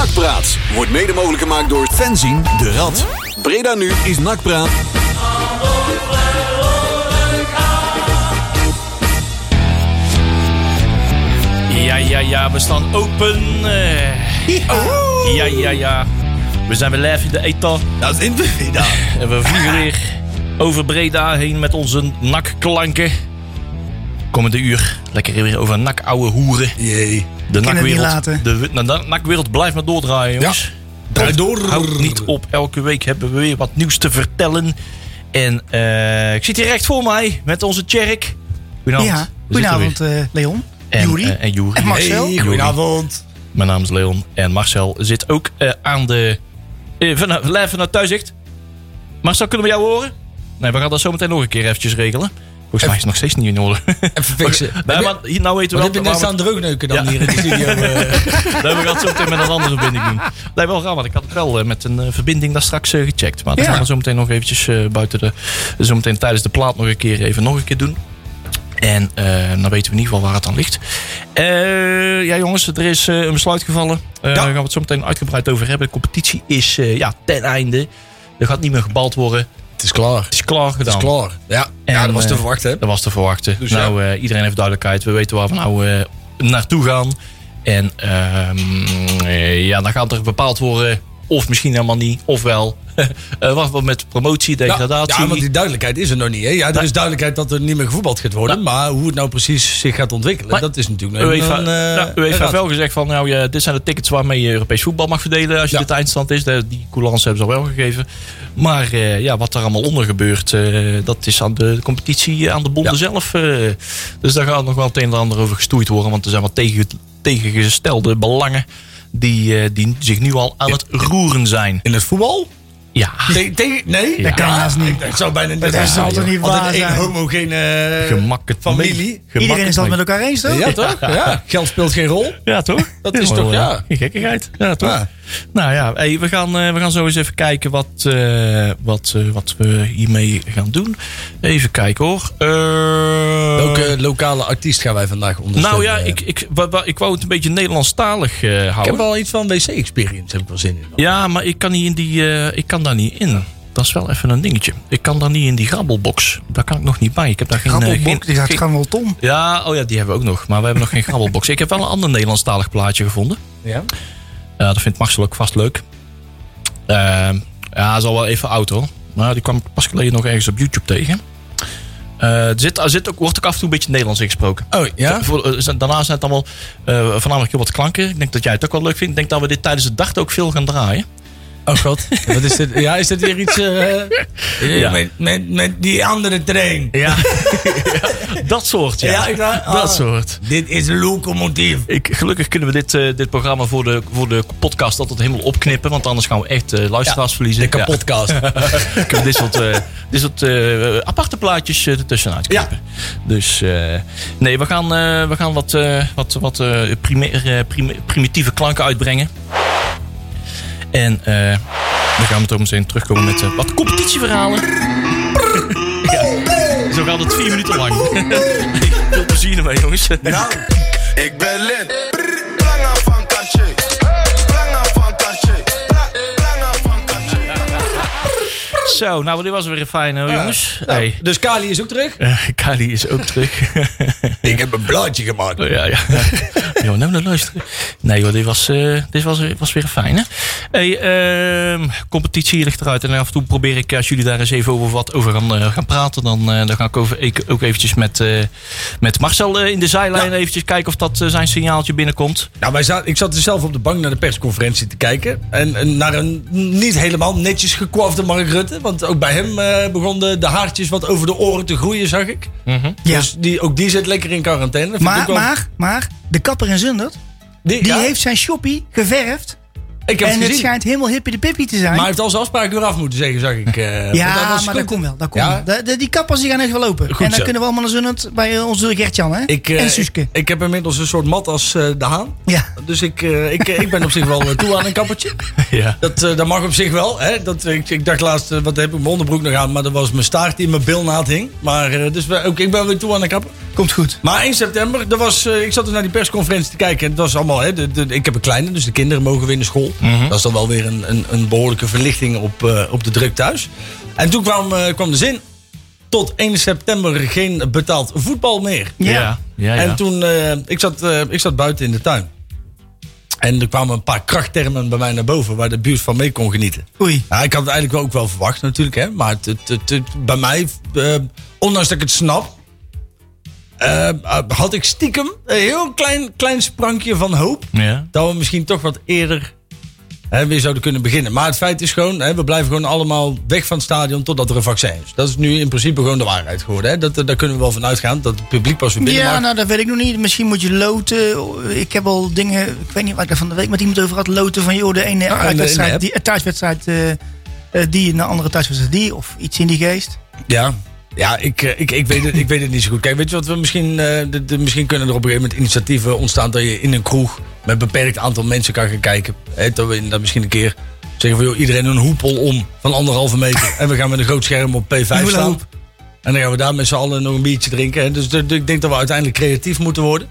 Nakpraat wordt mede mogelijk gemaakt door Fenzin de Rad. Breda nu is Nakpraat. Ja, ja, ja, we staan open. eh. ja, ja, ja. We zijn weer live in de etan. Dat is in Breda. En we vliegen weer over Breda heen met onze nakklanken. Komende uur lekker weer over nak ouwe hoeren. Jee. De nakwereld, de, de nakwereld blijft maar doordraaien, jongens. Draai door. Houdt niet op. Elke week hebben we weer wat nieuws te vertellen. En eh, ik zit hier recht voor mij met onze Tjerk. Goedenavond. Ja, goedenavond eh, Leon. En, Juri. eh, en Juri. En Marcel. Hey, goedenavond. Mijn naam is Leon. En Marcel zit ook aan de... vanuit, live vanuit Thuiszicht. Marcel, kunnen we jou horen? Nee, we gaan dat zo meteen nog een keer eventjes regelen. Volgens mij is het nog steeds niet in orde. Even fixen. Nee, maar hier, nou weten we Wat heb je wel... net waar staan droogneuken dan Ja. hier in de studio? eh? we, nee, we gaan het zo meteen met een andere verbinding doen. Nee, wel raar, want ik had het wel eh, met een eh, verbinding daar straks gecheckt. Maar dat Ja. gaan we zo meteen nog eventjes buiten de... Zo meteen tijdens de plaat nog een keer even nog een keer doen. En dan weten we in ieder geval waar het aan ligt. Ja, jongens, er is een besluit gevallen. Ja. Daar gaan we het zo meteen uitgebreid over hebben. De competitie is ja, ten einde. Er gaat niet meer gebald worden. Het is klaar. Het is klaar Het gedaan. is klaar. Ja, En, ja dat was te eh, verwachten. Dat was te verwachten. Dus nou, eh, iedereen heeft duidelijkheid. We weten waar we nou eh, naartoe gaan. En ehm, eh, ja, dan gaat er bepaald worden. Of misschien helemaal niet. Ofwel. eh wat we met promotie, Ja, degradatie. ja, want die duidelijkheid is er nog niet. Hè? Ja, er is duidelijkheid dat er niet meer gevoetbald gaat worden. Maar hoe het nou precies zich gaat ontwikkelen, Maar dat is natuurlijk nog UEFA, een, eh, ja, UEFA een heeft wel gezegd van, nou, ja, dit zijn de tickets waarmee je Europees voetbal mag verdelen als je Ja. dit eindstand is. De- Die coulance hebben ze al wel gegeven. Maar eh, ja, wat er allemaal onder gebeurt, eh, dat is aan de competitie, eh, aan de bonden Ja. zelf. eh. dus daar gaat nog wel het een en ander over gestoeid worden. Want er zijn wat tegen, tegengestelde belangen die, eh, die zich nu al aan het roeren zijn. In het voetbal? Ja, Nee, tegen, nee? Ja. dat kan haast niet. Dat zou bijna niet Dat zal toch niet waar Altijd één homogene gemakkelijk familie. Iedereen is dat met elkaar eens, toch? Ja, toch? Ja. Geld speelt geen rol. Ja, toch? Dat is toch, eh, ja. Geen gekkigheid. Ja, toch? Nou ja, hey, we, gaan, eh, we gaan zo eens even kijken wat, eh, wat, eh, wat we hiermee gaan doen. Even kijken hoor. Eh, Welke lokale artiest gaan wij vandaag ondersteunen? nou ja, ik, ik, wa- wa- ik wou het een beetje Nederlandstalig eh Ik houden. heb wel iets van wc-experience, heb ik wel zin in. Ja, maar ik kan, niet in die, eh, ik kan daar niet in. Dat is wel even een dingetje. Ik kan daar niet in die grabbelbox. Daar kan ik nog niet bij. Ik heb daar geen... geen, die gaat gewoon wel tom. ja, oh ja, die hebben we ook nog. Maar we hebben nog geen grabbelbox. Ik heb wel een ander Nederlandstalig plaatje gevonden. Ja? Ja, dat vindt Marcel ook vast leuk. Ehm, ja, is al wel even oud hoor. Maar die kwam ik pas geleden nog ergens op YouTube tegen. Eh, er zit, er zit ook, wordt ook af en toe een beetje Nederlands ingesproken. Oh, ja? Eh, daarna zijn het allemaal eh, voornamelijk heel wat klanken. Ik denk dat jij het ook wel leuk vindt. Ik denk dat we dit tijdens het dag ook veel gaan draaien. Oh god. Wat is dit? Ja, is dit weer iets... eh, Ja. met, met, met die andere trein. Ja, dat soort. Ja, Ja, ik dat ah. soort. Dit is locomotief. Ik, gelukkig kunnen we dit, eh, dit programma voor de, voor de podcast altijd helemaal opknippen. Want anders gaan we echt eh, luisteraars verliezen. De. Ja. Kunnen dit soort, dit soort aparte plaatjes ertussenuit knippen. Dus nee, we gaan, we gaan wat, wat, wat primair- primitieve klanken uitbrengen. En eh, dan gaan we toch meteen terugkomen met eh, wat competitieverhalen. ja, zo gaat het vier minuten lang. Veel plezier ermee, jongens. Nou, ik ben lid. Zo, nou, dit was weer een fijne, jongens. Hey. Dus Kali is ook terug. Eh, Kali is ook terug. Ik heb een blaadje gemaakt. Oh, ja, ja. Nou luisteren. Nee hoor, dit was, eh, dit was, was weer fijn hè. Hey, ehm, competitie ligt eruit. En af en toe probeer ik, als jullie daar eens even over wat over gaan, eh, gaan praten. Dan, eh, dan ga ik over, ik, ook eventjes met, eh, met Marcel eh, in de zijlijn Ja. eventjes kijken of dat eh, zijn signaaltje binnenkomt. Nou, wij zaten, ik zat dus zelf op de bank naar de persconferentie te kijken. En, en naar een niet helemaal netjes gekwafde Mark Rutte. Want ook bij hem eh begonnen de haartjes wat over de oren te groeien, zag ik. Ja. Dus die, ook die zit lekker in quarantaine. Maar, wel- maar, maar, de kapper in Zundert, die, die ja, heeft zijn shoppie geverfd. Ik heb En het schijnt helemaal hippie de pippie te zijn. Maar hij heeft al zijn afspraak weer af moeten zeggen, zag ik. eh, ja, maar dat komt wel. Dat komt Ja? wel. De- de- die kappers die gaan echt wel lopen. Goed en dan zo. kunnen we allemaal naar Zundert bij eh, onze Gertjan hè? Ik, eh, en Suske. Ik, ik heb inmiddels een soort mat als eh, de haan. ja. Dus ik, eh, ik, ik ben op zich wel eh, toe aan een kappertje. Ja. Dat, eh, dat mag op zich wel. Hè? Dat, ik, ik dacht laatst, eh, wat heb ik mijn onderbroek nog aan, maar dat was mijn staart die in mijn bilnaad hing. Maar eh, dus we- ook ik ben weer toe aan een kapper. Komt goed. Maar 1 september, dat was, eh, ik zat dus naar die persconferentie te kijken. En het was allemaal, hè, de, de- ik heb een kleine, dus de kinderen mogen weer in de school. Dat is dan wel weer een, een, een behoorlijke verlichting op, eh, op de druk thuis. En toen kwam, eh, kwam de zin, tot 1 september geen betaald voetbal meer. Ja. ja, ja. En toen, eh, ik, zat, eh, ik zat buiten in de tuin. En er kwamen een paar krachttermen bij mij naar boven, waar de buurt van mee kon genieten. Oei. Nou, ik had het eigenlijk wel ook wel verwacht natuurlijk, hè. Maar het, het, het- het- bij mij, eh, ondanks dat ik het snap, eh, had ik stiekem een heel klein, klein sprankje van hoop. ja. Dat we misschien toch wat eerder hè, weer zouden kunnen beginnen. Maar het feit is gewoon, hè, we blijven gewoon allemaal weg van het stadion totdat er een vaccin is. Dat is nu in principe gewoon de waarheid geworden. Hè. Dat, daar kunnen we wel van uitgaan, dat het publiek pas weer binnen Ja, mag. nou dat weet ik nog niet. Misschien moet je loten. Ik heb al dingen, ik weet niet waar ik daar van de week met iemand over had. Loten van joh, de ene uitwedstrijd, app. die, thuiswedstrijd eh, eh, die, de andere thuiswedstrijd die. Of iets in die geest. Ja, ja ik, eh, ik, ik, weet het, ik weet het niet zo goed. Kijk, weet je wat we misschien... eh, de, de- misschien kunnen er op een gegeven moment initiatieven ontstaan... dat je in een kroeg met een beperkt aantal mensen kan gaan kijken. Dat we inderdaad misschien een keer zeggen van... Joh, iedereen een hoepel om van anderhalve meter. en we gaan met een groot scherm op P5 Hula staan. En dan gaan we daar met z'n allen nog een biertje drinken. Dus de- de- ik denk dat we uiteindelijk creatief moeten worden.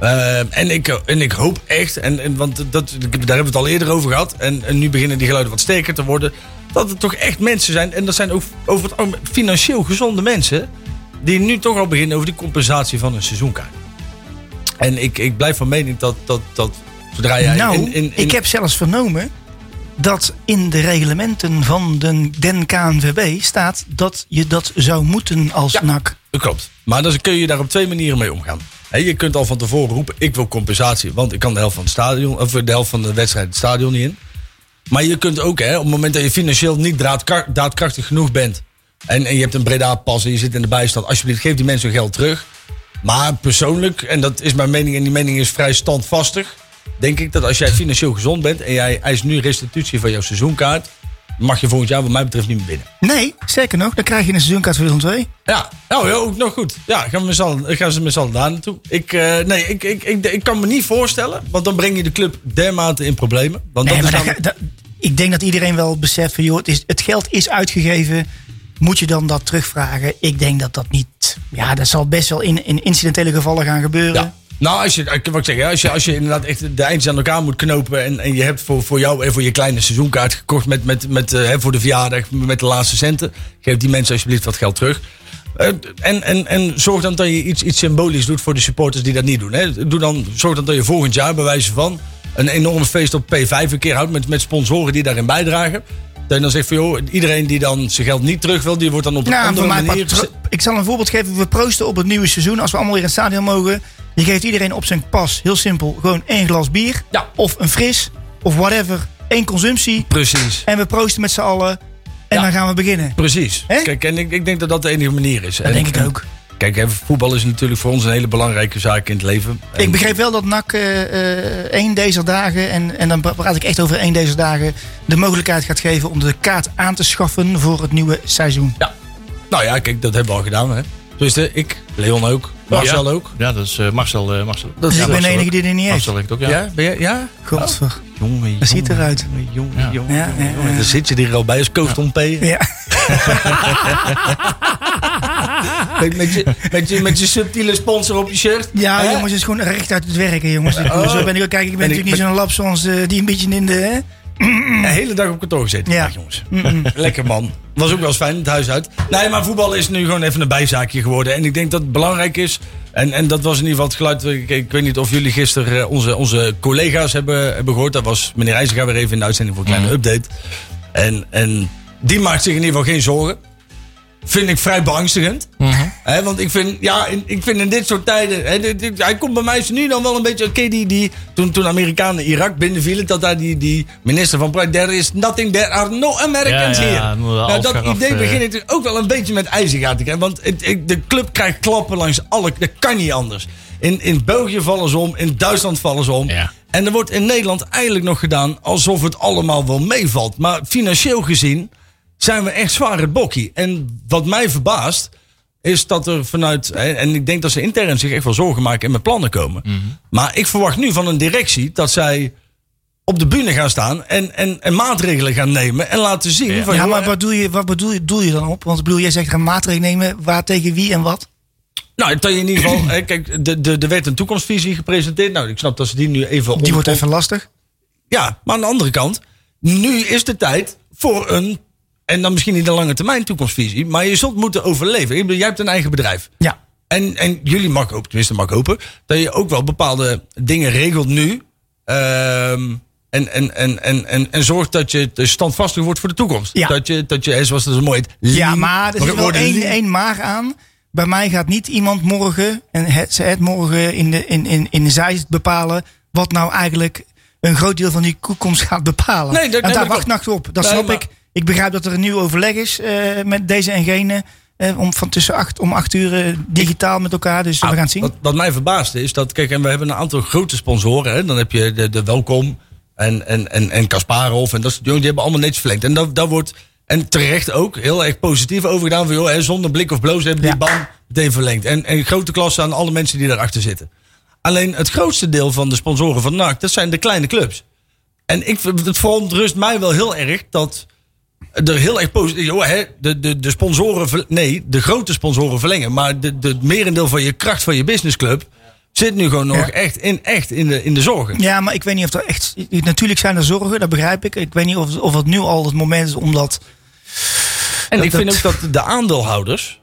Eh, en, ik, en ik hoop echt, en, en, want dat, daar hebben we het al eerder over gehad. En, en nu beginnen die geluiden wat sterker te worden. Dat er toch echt mensen zijn, en dat zijn ook over het algemeen financieel gezonde mensen. Die nu toch al beginnen over die compensatie van een seizoenkaart. En ik, ik blijf van mening dat, dat, dat zodra jij. nou, in, in, in- ik heb zelfs vernomen dat in de reglementen van de, den KNVB staat dat je dat zou moeten als Ja. NAC. Dat klopt. Maar dan kun je daar op twee manieren mee omgaan. Je kunt al van tevoren roepen, ik wil compensatie. Want ik kan de helft van het stadion, of de helft van de wedstrijd het stadion niet in. Maar je kunt ook, hè, op het moment dat je financieel niet daadkra- daadkrachtig genoeg bent. En, en je hebt een Breda pas en je zit in de bijstand. Alsjeblieft, geef die mensen hun geld terug. Maar persoonlijk, en dat is mijn mening en die mening is vrij standvastig. Denk ik dat als jij financieel gezond bent en jij eist nu restitutie van jouw seizoenkaart. Mag je volgend jaar wat mij betreft niet meer binnen. Nee, sterker nog, dan krijg je een seizoenkaart voor Willem 2. Ja, nou ja, ook nog goed. Ja, gaan, we z'n allen- gaan ze met z'n allen daar naartoe. Ik, eh, nee, ik, ik, ik, ik kan me niet voorstellen, want dan breng je de club dermate in problemen. Want Nee, dat maar dat- ik denk dat iedereen wel beseft van, joh, het, is, het geld is uitgegeven. Moet je dan dat terugvragen? Ik denk dat dat niet. Ja, dat zal best wel in, in incidentele gevallen gaan gebeuren. ja. Nou, als je, wat ik zeg, als je, als je inderdaad echt de eindjes aan elkaar moet knopen. En, en je hebt voor, voor jou en voor je kleine seizoenkaart gekocht met, met, met, eh, voor de verjaardag met de laatste centen. Geef die mensen alsjeblieft wat geld terug. Eh, en, en, en zorg dan dat je iets, iets symbolisch doet voor de supporters die dat niet doen. Hè. Doe dan, zorg dan dat je volgend jaar, bij wijze van, een enorm feest op P5 een keer houdt met, met sponsoren die daarin bijdragen. Dat je dan zegt van joh, iedereen die dan zijn geld niet terug wil, die wordt dan op een Nou, andere manier. part- ik zal een voorbeeld geven. We proosten op het nieuwe seizoen. Als we allemaal weer in het stadion mogen. Je geeft iedereen op zijn pas, heel simpel, gewoon één glas bier. Ja. Of een fris. Of whatever. Eén consumptie. Precies. En we proosten met z'n allen. En Ja. dan gaan we beginnen. Precies. Kijk, en ik, ik denk dat dat de enige manier is. Dat En- denk ik ook. Kijk, voetbal is natuurlijk voor ons een hele belangrijke zaak in het leven. En- Ik begreep wel dat NAC eh, eh, één deze dagen, en, en dan pra- praat ik echt over één deze dagen, de mogelijkheid gaat geven om de kaart aan te schaffen voor het nieuwe seizoen. Ja. Nou ja, kijk, dat hebben we al gedaan. Hè. Zo is het. Ik, Leon ook, Marcel ja. ook. Ja, dat is eh, Marcel. eh, Marcel. Dat Dus is ik ben de enige die er niet heeft. Marcel heeft het ook, ja. Ja, ben je? Ja? Godver. Jongen, Dat ziet eruit. Jongen, Ja. jongen, Ja, ja, jongen. ja. Dan zit je er al bij als Koofton P. Ja. Met, met, je, met, je, met je subtiele sponsor op je shirt. Ja, Hè? jongens, het is gewoon recht uit het werken, jongens. Oh. Zo ben ik ook. Kijk, ik ben En ik- natuurlijk niet zo'n lap zoals eh, die een beetje in de. Hè? De hele dag op kantoor gezeten. Ja. Jongens. Lekker man. Was ook wel eens fijn, het huis uit. Nee, maar voetbal is nu gewoon even een bijzaakje geworden. En ik denk dat het belangrijk is. En, en dat was in ieder geval het geluid. Ik, ik weet niet of jullie gisteren eh, onze, onze collega's hebben, hebben gehoord. Dat was meneer IJzerga weer even in de uitzending voor een kleine update. En, en die maakt zich in ieder geval geen zorgen. Vind ik vrij beangstigend. Hè, want ik vind, ja, in, ik vind in dit soort tijden. Hè, dit- dit- hij komt bij mij nu dan wel een beetje. Oké, die, die, toen, toen Amerikanen Irak binnenvielen. Dat daar die, die minister van Pride. There is nothing, there are no Americans Ja, ja, here. nou, dat idee begin ik ook wel een beetje met ijzergaat te krijgen. Want het, de club krijgt klappen langs alle. Dat kan niet anders. In, in België vallen ze om. In Duitsland vallen ze om. Ja. En er wordt in Nederland eigenlijk nog gedaan alsof het allemaal wel meevalt. Maar financieel gezien zijn we echt zwaar het bokkie. En wat mij verbaast, is dat er vanuit. hè, En ik denk dat ze intern zich echt wel zorgen maken en met plannen komen. Maar ik verwacht nu van een directie dat zij op de bühne gaan staan en, en, en maatregelen gaan nemen en laten zien. Ja. Van, Ja, maar wat doe je, wat bedoel je, doe je dan op? Want ik bedoel, jij zegt gaan maatregelen nemen. Waar tegen wie en wat? Nou, dat je in ieder geval... hè, kijk, de, de, er werd een toekomstvisie gepresenteerd. Nou, ik snap dat ze die nu even... Die om- wordt even lastig. Ja, maar aan de andere kant... Nu is de tijd voor een... En dan misschien niet een lange termijn toekomstvisie. Maar je zult moeten overleven. Ik bedoel, jij hebt een eigen bedrijf. Ja. En, en jullie mag hopen, tenminste mag hopen, dat je ook wel bepaalde dingen regelt nu. Ehm, en, en, en, en, en, en zorgt dat je standvastig wordt voor de toekomst. Ja. Dat je, dat je, zoals het zo mooi Ja, maar er zit wel één, één maar aan. Bij mij gaat niet iemand morgen, en het, morgen in de, in, in, in de zijst bepalen. wat nou eigenlijk een groot deel van die toekomst gaat bepalen. Nee, dat- en daar dat wacht nacht op. Dat snap ik. Ik begrijp dat er een nieuw overleg is eh, met deze en gene. eh, om van tussen acht, om acht uur eh, digitaal met elkaar. Dus we gaan het zien. Wat, wat mij verbaasde is dat, kijk, en we hebben een aantal grote sponsoren. Hè? Dan heb je de, de Welkom en, en, en, en Kasparov. En dat soort jongens, die hebben allemaal netjes verlengd. En dat, dat wordt, en terecht ook, heel erg positief over gedaan. Van, joh, hè, zonder blik of bloos hebben die Ja. baan meteen verlengd. En, en grote klasse aan alle mensen die daarachter zitten. Alleen het grootste deel van de sponsoren van NAC, dat zijn de kleine clubs. En ik, het verontrust mij wel heel erg dat er heel erg positief. Joh, hè, de, de, de sponsoren. Nee, de grote sponsoren verlengen. Maar de, de, het merendeel van je kracht van je businessclub. zit nu gewoon nog Ja. echt, in, echt in, de, in de zorgen. Ja, maar ik weet niet of er echt. Natuurlijk zijn er zorgen, dat begrijp ik. Ik weet niet of, of het nu al het moment is om dat. En ik dat- vind ook dat de aandeelhouders.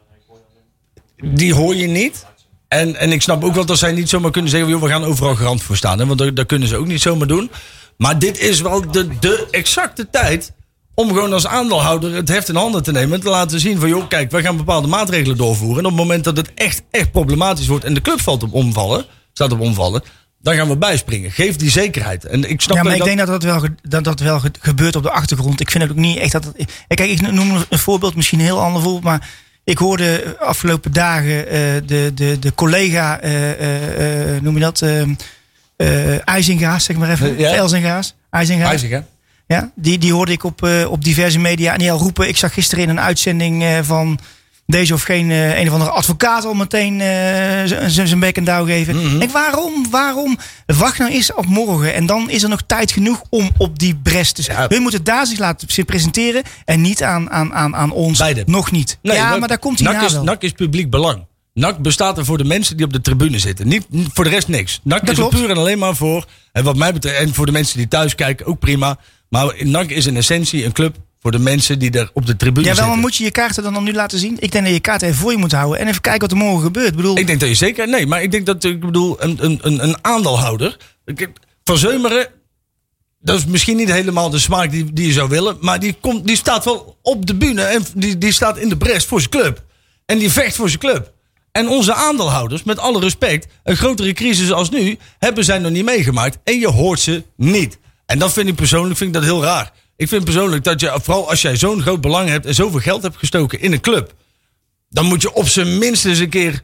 die hoor je niet. En, en ik snap ook wel dat zij niet zomaar kunnen zeggen: joh, we gaan overal garant voor staan. Hè, want dat, dat kunnen ze ook niet zomaar doen. Maar dit is wel de, de exacte tijd. Om gewoon als aandeelhouder het heft in handen te nemen. En te laten zien: van joh, kijk, wij gaan bepaalde maatregelen doorvoeren. En op het moment dat het echt, echt problematisch wordt. en de club valt op omvallen. staat op omvallen. dan gaan we bijspringen. Geef die zekerheid. En ik snap Ja, maar dat ik denk dat dat wel, dat dat wel ge- gebeurt op de achtergrond. Ik vind het ook niet echt dat. Het, Eh, kijk, ik noem een voorbeeld, misschien een heel ander voorbeeld. Maar ik hoorde afgelopen dagen eh, de, de, de collega, eh, noem je dat? IJzinga's, zeg maar even. Ja. Elzinga's. IJzinga's. Ja, die, die hoorde ik op, eh, op diverse media en die al roepen. Ik zag gisteren in een uitzending eh, van deze of geen eh, een of andere advocaat al meteen zijn bek en douw geven. Mhm. Ik waarom? Waarom? Wacht nou eens op morgen en dan is er nog tijd genoeg om op die bres te zijn. Ja. Hun moeten daar zich laten zich presenteren en niet aan, aan, aan, aan ons. Beide. Nog niet. ja, NAC- maar daar komt hij NAC na is, wel. NAC is publiek belang. NAC bestaat er voor de mensen die op de tribune zitten. Niet voor de rest niks. NAC Dat is er klopt. puur en alleen maar voor. En wat mij betreft, en voor de mensen die thuis kijken, ook prima. Maar NAC is in essentie een club voor de mensen die er op de tribune Ja, wel, maar moet je je kaarten dan, dan nu laten zien? Ik denk dat je kaart even voor je moet houden en even kijken wat er morgen gebeurt. Ik bedoel, Ik denk dat je zeker. Nee, maar ik denk dat ik bedoel, een, een, een, een aandeelhouder. Van Zeumeren. Dat is misschien niet helemaal de smaak die, die je zou willen. Maar die, komt, die staat wel op de bühne. En die, die staat in de bres voor zijn club. En die vecht voor zijn club. En onze aandeelhouders, met alle respect. Een grotere crisis als nu. hebben zij nog niet meegemaakt. En je hoort ze niet. En dat vind ik persoonlijk vind ik dat heel raar. Ik vind persoonlijk dat je, vooral als jij zo'n groot belang hebt. en zoveel geld hebt gestoken in een club dan moet je op zijn minst eens een keer.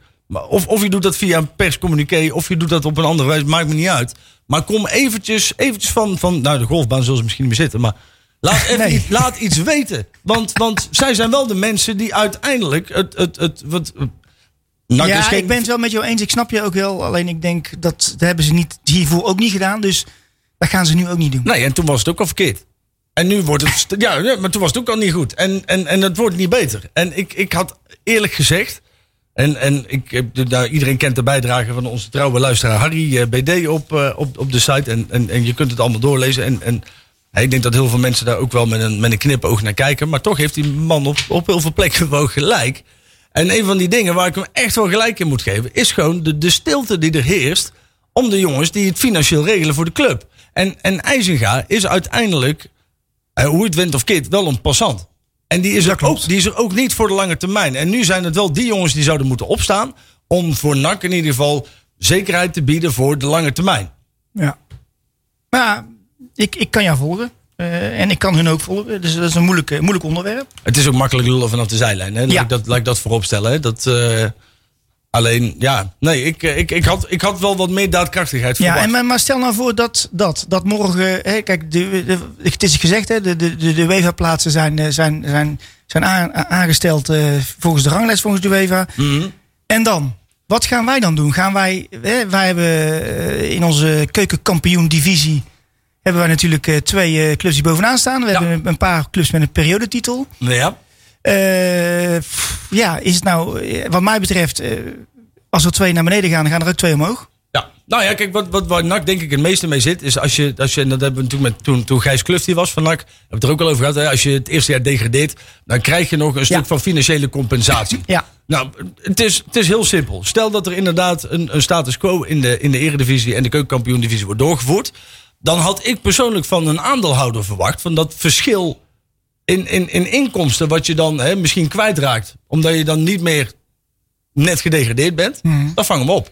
Of, of je doet dat via een perscommuniqué, of je doet dat op een andere wijze, maakt me niet uit. Maar kom eventjes, eventjes van, van. Nou, de golfbaan zullen ze misschien niet meer zitten, maar. Laat, even Nee. iets, laat iets weten. Want, want zij zijn wel de mensen die uiteindelijk het. het, het wat, is ja, geen- ik ben het wel met jou eens. Ik snap je ook wel. Alleen ik denk dat dat hebben ze niet hiervoor ook niet gedaan. Dus dat gaan ze nu ook niet doen. Nee, en toen was het ook al verkeerd. En nu wordt het. Ja, maar toen was het ook al niet goed. En, en, en het wordt niet beter. En ik, ik had eerlijk gezegd. En, en ik, iedereen kent de bijdrage van onze trouwe luisteraar Harry eh, BD op, eh, op, op de site. En, en, en je kunt het allemaal doorlezen. En, en ik denk dat heel veel mensen daar ook wel met een, met een knipoog naar kijken. Maar toch heeft die man op, op heel veel plekken wel gelijk. En een van die dingen waar ik hem echt wel gelijk in moet geven, is gewoon de, de stilte die er heerst om de jongens die het financieel regelen voor de club. En, en IJzinga is uiteindelijk, eh, hoe het went of keert, wel een passant. En die is, er ook, die is er ook niet voor de lange termijn. En nu zijn het wel die jongens die zouden moeten opstaan om voor NAC in ieder geval zekerheid te bieden voor de lange termijn. Ja. Maar ik, ik kan jou volgen. Eh, en ik kan hun ook volgen. Dus dat is een moeilijk, moeilijk onderwerp. Het is ook makkelijk lullen vanaf de zijlijn. Hè? Laat, Ja. ik dat, laat ik dat voorop stellen. Hè? Dat, eh, alleen, ja, nee, ik, eh, ik, ik, had, ik had wel wat meer daadkrachtigheid Ja, verwacht. en, maar, maar stel nou voor dat, dat, dat morgen. Hè, kijk, de, de, het is gezegd, hè, de, de, de, UEFA-plaatsen zijn, eh, zijn, zijn, zijn aan- aangesteld eh, volgens de ranglijst, volgens de UEFA. Mhm. En dan? Wat gaan wij dan doen? Gaan wij, hè, wij hebben in onze keukenkampioen-divisie. hebben wij natuurlijk twee clubs die bovenaan staan. We Ja. hebben een paar clubs met een periodetitel. Ja. Eh, pff, ja, is het nou, eh, wat mij betreft, eh, als er twee naar beneden gaan, dan gaan er ook twee omhoog. Ja, nou ja, kijk, wat, wat, waar NAC denk ik het meeste mee zit, is als je, als je en dat hebben we natuurlijk met, toen, toen Gijs Kluft hier was van NAC, hebben we het er ook al over gehad, hè, als je het eerste jaar degradeert, dan krijg je nog een stuk van financiële compensatie. Ja. Nou, het is, het is heel simpel. Stel dat er inderdaad een, een status quo in de, in de eredivisie en de keukenkampioen-divisie wordt doorgevoerd, dan had ik persoonlijk van een aandeelhouder verwacht, van dat verschil in, in, in inkomsten wat je dan hè, misschien kwijtraakt, omdat je dan niet meer net gedegradeerd bent, dan vangen we op. en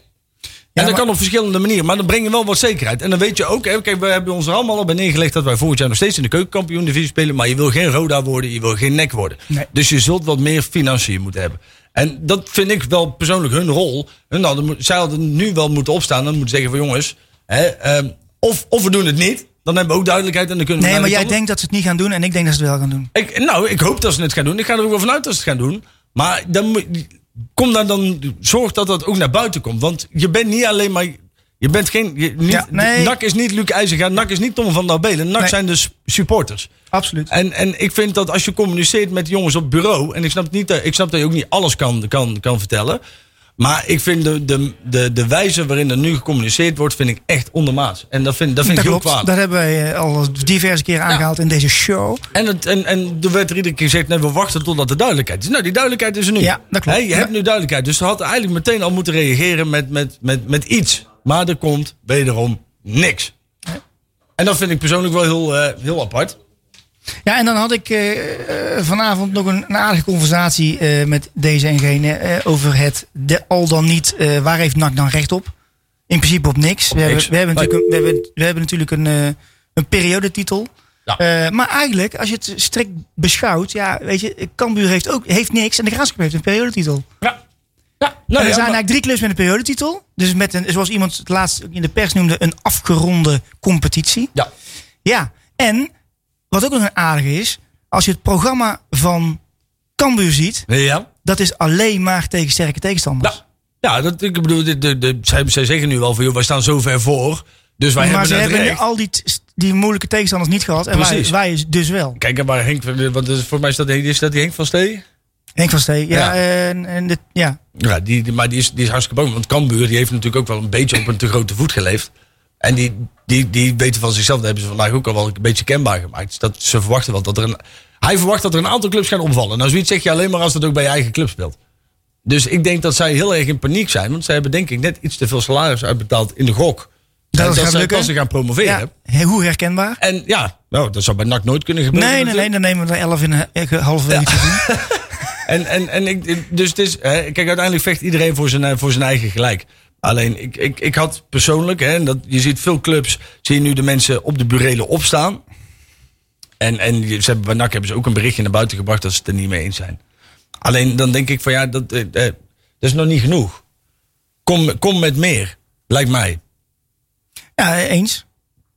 dat maar- kan op verschillende manieren, maar dan breng je wel wat zekerheid. En dan weet je ook, hè, kijk, we hebben ons er allemaal al bij neergelegd dat wij volgend jaar nog steeds in de keukenkampioen divisie spelen, maar je wil geen Roda worden, je wil geen nek worden. Nee. Dus je zult wat meer financiën moeten hebben. En dat vind ik wel persoonlijk hun rol. Hun hadden, zij hadden nu wel moeten opstaan en moeten zeggen van jongens, hè, ehm, of, of we doen het niet, dan hebben we ook duidelijkheid en dan kunnen we Nee, maar jij denkt dat ze het niet gaan doen en ik denk dat ze het wel gaan doen. Ik, nou, ik hoop dat ze het gaan doen. Ik ga er ook wel vanuit dat ze het gaan doen. Maar dan moet, kom daar dan, zorg dat dat ook naar buiten komt. Want je bent niet alleen maar. Je bent geen. Je, niet, Ja, nee. NAC is niet Luc IJzerga. NAC is niet Tom van der Belen. NAC Nee. zijn dus supporters. Absoluut. En, en ik vind dat als je communiceert met jongens op bureau. En ik snap, niet, dat- ik snap dat je ook niet alles kan, kan, kan vertellen. Maar ik vind de, de, de, de wijze waarin er nu gecommuniceerd wordt. vind ik echt ondermaats. En dat vind, dat vind Dat ik heel klopt. kwaad. Dat hebben wij eh, al diverse keren aangehaald in deze show. En, het, en, en er werd er iedere keer gezegd, nee, we wachten totdat de duidelijkheid is. Nou, die duidelijkheid is er nu. Ja, dat klopt. Je Ja. hebt nu duidelijkheid. Dus ze had eigenlijk meteen al moeten reageren met, met, met, met iets. Maar er komt wederom niks. En dat vind ik persoonlijk wel heel, eh, heel apart. Ja, en dan had ik eh, eh, vanavond nog een, een aardige conversatie eh, met deze en gene over het de, al dan niet, waar heeft NAC dan recht op? In principe op niks. We, niks. Hebben, we, hebben, natuurlijk een, we, hebben, we hebben natuurlijk een, een periodetitel. Ja. Maar eigenlijk, als je het strikt beschouwt, ja, weet je, Cambuur heeft ook heeft niks en de Graafschap heeft een periodetitel. Ja. Ja, nou er ja, zijn maar- eigenlijk drie clubs met een periodetitel. Dus met een, zoals iemand het laatst in de pers noemde, een afgeronde competitie. ja. Ja, en wat ook nog een aardige is, als je het programma van Cambuur ziet, ja. dat is alleen maar tegen sterke tegenstanders. Ja. Ja, dat, ik bedoel, de, de, de, zij, zij zeggen nu wel van, joh, wij staan zo ver voor. Dus wij maar ze hebben het hebben recht. al die, die moeilijke tegenstanders niet gehad. En wij, wij dus wel. Kijk, en waar Henk, want voor mij is dat, is dat die Henk van Stee? Henk van Stee. Ja, Ja. En, en dit, ja. Ja, die, die- maar die is, die is hartstikke bang. Want Cambuur die heeft natuurlijk ook wel een beetje op een te grote voet geleefd. En die, die, die weten van zichzelf, dat hebben ze vandaag ook al wel een beetje kenbaar gemaakt. Dus Dat ze verwachten wel dat er een. Hij verwacht dat er een aantal clubs gaan omvallen. Nou, zoiets zeg je alleen maar als dat ook bij je eigen club speelt. Dus ik denk dat zij heel erg in paniek zijn. Want zij hebben denk ik net iets te veel salaris uitbetaald in de gok. Dat dat zij pas ze gaan promoveren. ja. Hoe herkenbaar? En ja, nou, dat zou bij NAC nooit kunnen gebeuren. Nee, nee. Dan nemen we er elf in een eh, halverwege te doen. En, en, en ik, dus het is, hè, kijk, uiteindelijk vecht iedereen voor zijn, voor zijn eigen gelijk. Alleen, ik, ik, ik had persoonlijk, hè, en dat, je ziet veel clubs, zie je nu de mensen op de burelen opstaan. En, en ze hebben, bij NAC hebben ze ook een berichtje naar buiten gebracht dat ze het er niet mee eens zijn. Alleen dan denk ik van ja, dat, eh, eh, dat is nog niet genoeg. Kom, kom met meer, lijkt mij. Ja, eens.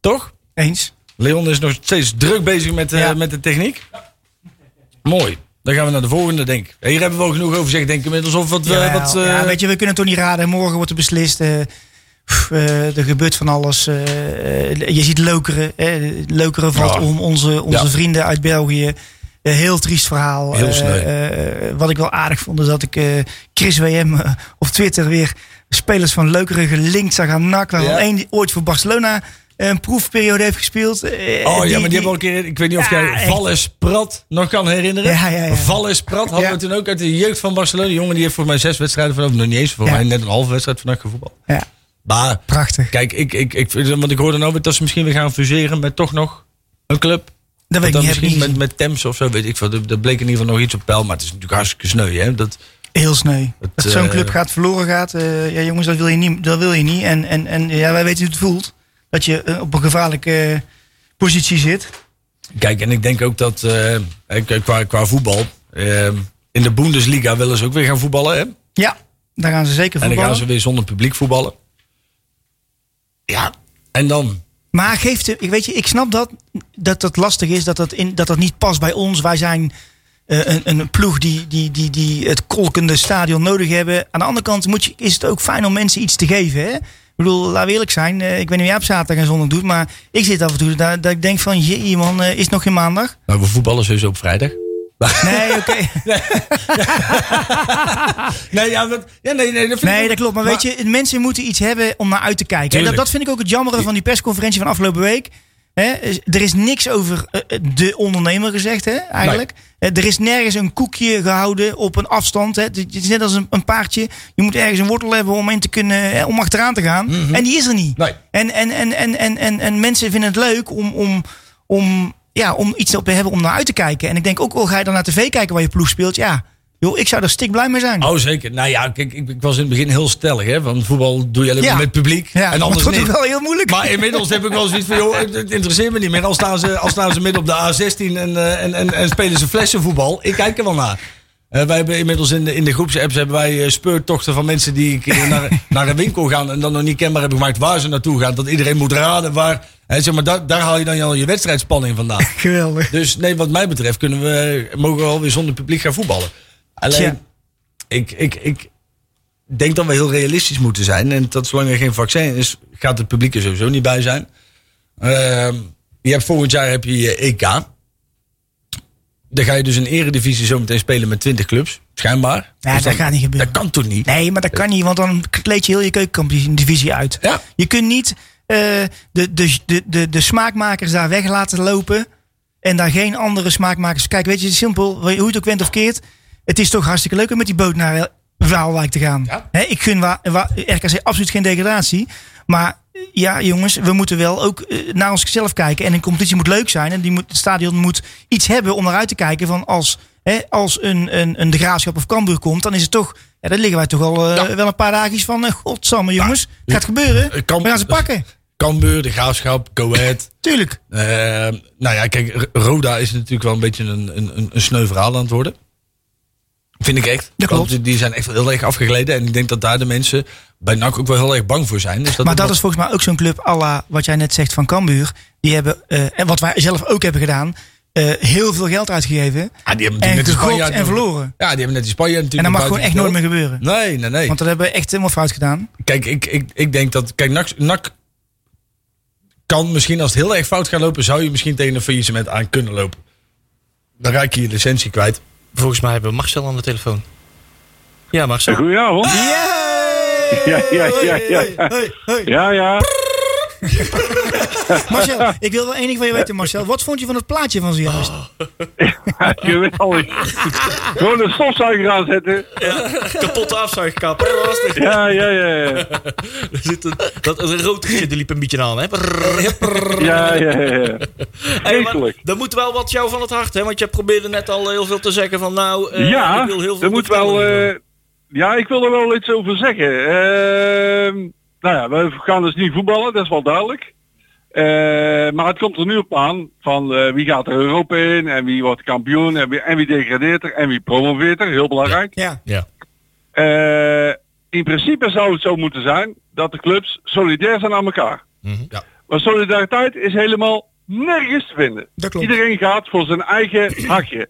Toch? Eens. Leon is nog steeds druk bezig met, eh, met de techniek. Mooi. Dan gaan we naar de volgende, denk ik. Hier hebben we wel genoeg over gezegd, denk ik inmiddels. Of wat, eh, Ja, wat, eh, ja, weet je, we kunnen het toch niet raden. Morgen wordt er beslist. eh, er gebeurt van alles. je ziet Lokeren. eh, Lokeren valt Ja. om. Onze, onze vrienden uit België. Heel triest verhaal. Heel wat ik wel aardig vond, is dat ik Chris WM op Twitter weer spelers van Lokeren gelinkt zag aan NAC. Waarvan één ooit voor Barcelona een proefperiode heeft gespeeld. Eh, Oh ja, die- maar die hebben al een keer... Ik weet niet of jij. Valles Prat nog kan herinneren. Ja, ja, ja. Valles Prat hadden we toen ook uit de jeugd van Barcelona. Die jongen die heeft voor mij zes wedstrijden van... Nog niet eens, voor mij net een halve wedstrijd vandaag gevoetbal. Ja, Maar prachtig. kijk, ik, ik, ik, want ik hoorde nou weer dat ze misschien weer gaan fuseren met toch nog een club. Dat weet ik niet. Misschien met, met Temps of zo, weet ik veel. Dat bleek in ieder geval nog iets op peil. Maar het is natuurlijk hartstikke sneu, hè. Dat, Heel sneu. Dat zo'n eh, club gaat verloren gaat. eh, ja, jongens, dat wil je niet. Dat wil je niet. En, en, en ja, wij weten hoe het voelt. Dat je eh, op een gevaarlijke eh, positie zit. Kijk, en ik denk ook dat eh, qua, qua voetbal... eh, in de Bundesliga willen ze ook weer gaan voetballen, hè. Ja, daar gaan ze zeker En dan voetballen. gaan ze weer zonder publiek voetballen. Ja, en dan? Maar geeft ik weet je, ik snap dat dat dat lastig is, dat dat, in, dat dat niet past bij ons. Wij zijn een, een ploeg die, die, die, die het kolkende stadion nodig hebben. Aan de andere kant moet je, is het ook fijn om mensen iets te geven. Hè? Ik bedoel, we eerlijk zijn. eh, ik weet niet jij op zaterdag en zondag doet, maar ik zit af en toe dat, dat ik denk van, jee man, eh, is het nog geen maandag? Nou, we voetballen sowieso op vrijdag. Nee, oké. Nee, ja, dat, ja, nee, nee, dat vind Nee, dat klopt. Maar, weet je, mensen moeten iets hebben om naar uit te kijken. En dat, dat vind ik ook het jammere van die persconferentie van afgelopen week. Hè, er is niks over eh, de ondernemer gezegd, hè, eigenlijk. Eh, Er is nergens een koekje gehouden op een afstand. Hè. Het is net als een, een paardje. Je moet ergens een wortel hebben om, in te kunnen, eh, om achteraan te gaan. En die is er niet. Mhm. Nee. En, en, en, en, en, en, en mensen vinden het leuk om, om, om, ja, om iets op te hebben om naar uit te kijken. En ik denk ook, wel ga je dan naar tv kijken waar je ploeg speelt? Ja, joh, ik zou er stik blij mee zijn. Oh, zeker. Nou ja, kijk, ik, ik was in het begin heel stellig, hè. Van voetbal doe je alleen Ja. maar met publiek. ja, en anders niet. ook wel heel moeilijk. Maar inmiddels heb ik wel zoiets van, joh, het, het interesseert me niet meer. Al staan ze, al staan ze midden op de A16 en, eh, en, en, en spelen ze flessenvoetbal. Ik kijk er wel naar. Eh, wij hebben inmiddels in de, in de groepsapps hebben wij eh, speurtochten van mensen die naar, naar een winkel gaan en dan nog niet kenbaar hebben gemaakt waar ze naartoe gaan. Dat iedereen moet raden waar. Hè, zeg maar, daar, daar haal je dan al je wedstrijdspanning vandaan. Geweldig. Dus nee, wat mij betreft kunnen we, mogen we alweer zonder publiek gaan voetballen. Alleen, Tja. ik, ik, ik denk dat we heel realistisch moeten zijn. En dat zolang er geen vaccin is, gaat het publiek er sowieso niet bij zijn. Ehm, je hebt volgend jaar heb je je EK. Dan ga je dus een eredivisie zometeen spelen met 20 clubs. Schijnbaar. Ja, Dus dat dan- gaat niet gebeuren. Dat kan toch niet? Nee, maar dat kan niet, want dan kleed je heel je keukenkampioen-divisie uit. Ja. Je kunt niet eh, de, de, de, de, de smaakmakers daar weg laten lopen en daar geen andere smaakmakers... Kijk, weet je, simpel, hoe je het ook went of keert. Het is toch hartstikke leuk om met die boot naar Waalwijk te gaan. Ja. Ik gun Wa- Wa- RKC absoluut geen degradatie. Maar ja, jongens, we moeten wel ook eh, naar onszelf kijken. En een competitie moet leuk zijn. En die moet, het stadion moet iets hebben om naar uit te kijken. Van als, hè, als een, een, een De Graafschap of Cambuur komt, dan is het toch... Ja, dan liggen wij toch al eh, wel een paar dagjes van... Uh, godsamme, jongens. Het gaat gebeuren. kan- we gaan ze pakken. Cambuur, de Graafschap, Go Ahead. Tuurlijk. Nou ja, kijk, Roda is natuurlijk wel een beetje een, een, een- een sneu verhaal aan het worden. Vind ik echt. Dat klopt. Want die zijn echt heel erg afgegleden. En ik denk dat daar de mensen bij NAC ook wel heel erg bang voor zijn. Dus dat Maar dat is volgens mij ook zo'n club à la wat jij net zegt van Cambuur. Die hebben, eh, en wat wij zelf ook hebben gedaan, eh, heel veel geld uitgegeven. Ah, die hebben en natuurlijk net Spanjaarden- en verloren. Ja, die hebben net die Spanjaarden En dat natuurlijk mag gewoon echt nooit meer gebeuren. Nee, nee, nee. Want dat hebben we echt helemaal fout gedaan. Kijk, ik, ik, ik denk dat... Kijk, NAC, NAC kan misschien als het heel erg fout gaat lopen... zou je misschien tegen een faillissement aan kunnen lopen. Dan raak je je licentie kwijt. Volgens mij hebben we Marcel aan de telefoon. Ja, Marcel. Goedenavond. Ja, ja, ja, ja. Hey, hey. Ja, ja. Marcel, ik wil wel één ding van je weten, Marcel. Wat vond je van het plaatje van zojuist? Geweldig. Gewoon een stofzuiger aanzetten. Kapotte afzuigkap? Ja, ja, ja. Ja, Er zit een, dat, een rotertje, die liep een beetje aan, hè? ja, ja. ja. Hey, maar dat moet wel wat jou van het hart, hè? Want je probeerde net al heel veel te zeggen van nou, eh, Ja, ik wil heel veel er moet wel... eh, ja, ik wil er wel iets over zeggen. Ehm, nou ja, we gaan dus niet voetballen, dat is wel duidelijk. Eh, maar het komt er nu op aan van eh, wie gaat er Europa in en wie wordt kampioen en wie, en wie degradeert er en wie promoveert er, heel belangrijk. Ja. Ja. Eh, in principe zou het zo moeten zijn dat de clubs solidair zijn aan elkaar. Mhm. Ja. Maar solidariteit is helemaal nergens te vinden. Dat klopt. Iedereen gaat voor zijn eigen hakje.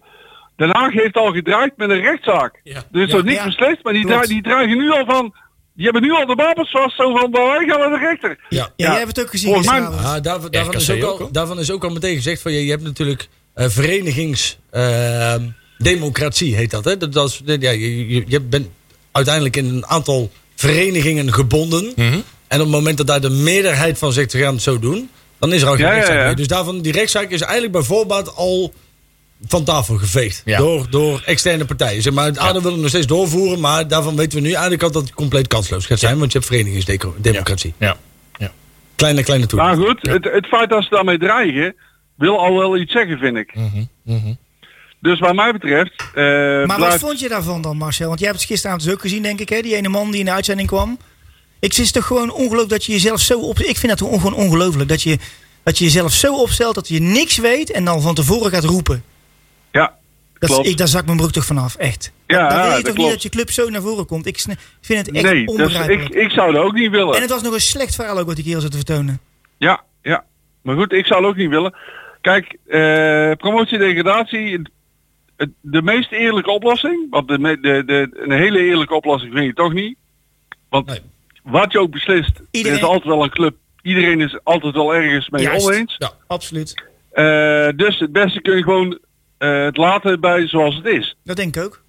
Den Haag heeft al gedraaid met een rechtszaak. Ja. Er is Ja, nog niet ja. beslist, maar die, dra- die dragen nu al van... Die hebben nu al de wapens vast, zo van, "Nou, wij gaan naar de rechter. Ja. Ja, Ja. jij hebt het ook gezien Volgens mij-. Ah, daarvan, daarvan, is RKC ook ook, al, daarvan is ook al meteen gezegd van je, je hebt natuurlijk eh, verenigingsdemocratie heet dat. Hè? Dat, dat is, ja, je, je, je bent uiteindelijk in een aantal verenigingen gebonden. Mhm. En op het moment dat daar de meerderheid van zegt we gaan het zo doen, dan is er al geen Ja, ja, rechtszaak ja. meer. Dus daarvan, die rechtszaak is eigenlijk bij voorbaat al van tafel geveegd. Ja. Door, door externe partijen. Zeg maar, het ADO wil het nog steeds doorvoeren, maar daarvan weten we nu eigenlijk al dat het compleet kansloos gaat zijn. Want je hebt verenigingsdemocratie. Ja. Kleine, kleine toer. Maar goed, het, het feit dat ze daarmee dreigen, wil al wel iets zeggen, vind ik. Mhm. Dus wat mij betreft... eh, Maar wat blijft- vond je daarvan dan, Marcel? Want jij hebt het gisteravond dus ook gezien, denk ik, hè? Die ene man die in de uitzending kwam. Ik vind het toch gewoon ongelooflijk dat je jezelf zo op... Ik vind dat gewoon gewoon ongelooflijk dat je, dat je jezelf zo opstelt dat je niks weet en dan van tevoren gaat roepen. Ja, Dat, Klopt. ik, daar zak mijn broek toch vanaf, echt. Ja, dan wil je dat toch niet klopt. dat je club zo naar voren komt. Ik vind het echt nee, onbegrijpelijk. ik, ik zou dat ook niet willen. En het was nog een slecht verhaal ook wat die kerel zat te vertonen. Ja, ja. Maar goed, ik zou het ook niet willen. Kijk, eh promotie-degradatie, het- het- de meest eerlijke oplossing, want de, de, de, een hele eerlijke oplossing vind je toch niet. Want Nee. wat je ook beslist, Iedereen- er is altijd wel een club. Iedereen is altijd wel ergens mee Juist. oneens. Ja. Absoluut. Eh, dus het beste kun je gewoon eh, het laten bij zoals het is. Dat denk ik ook.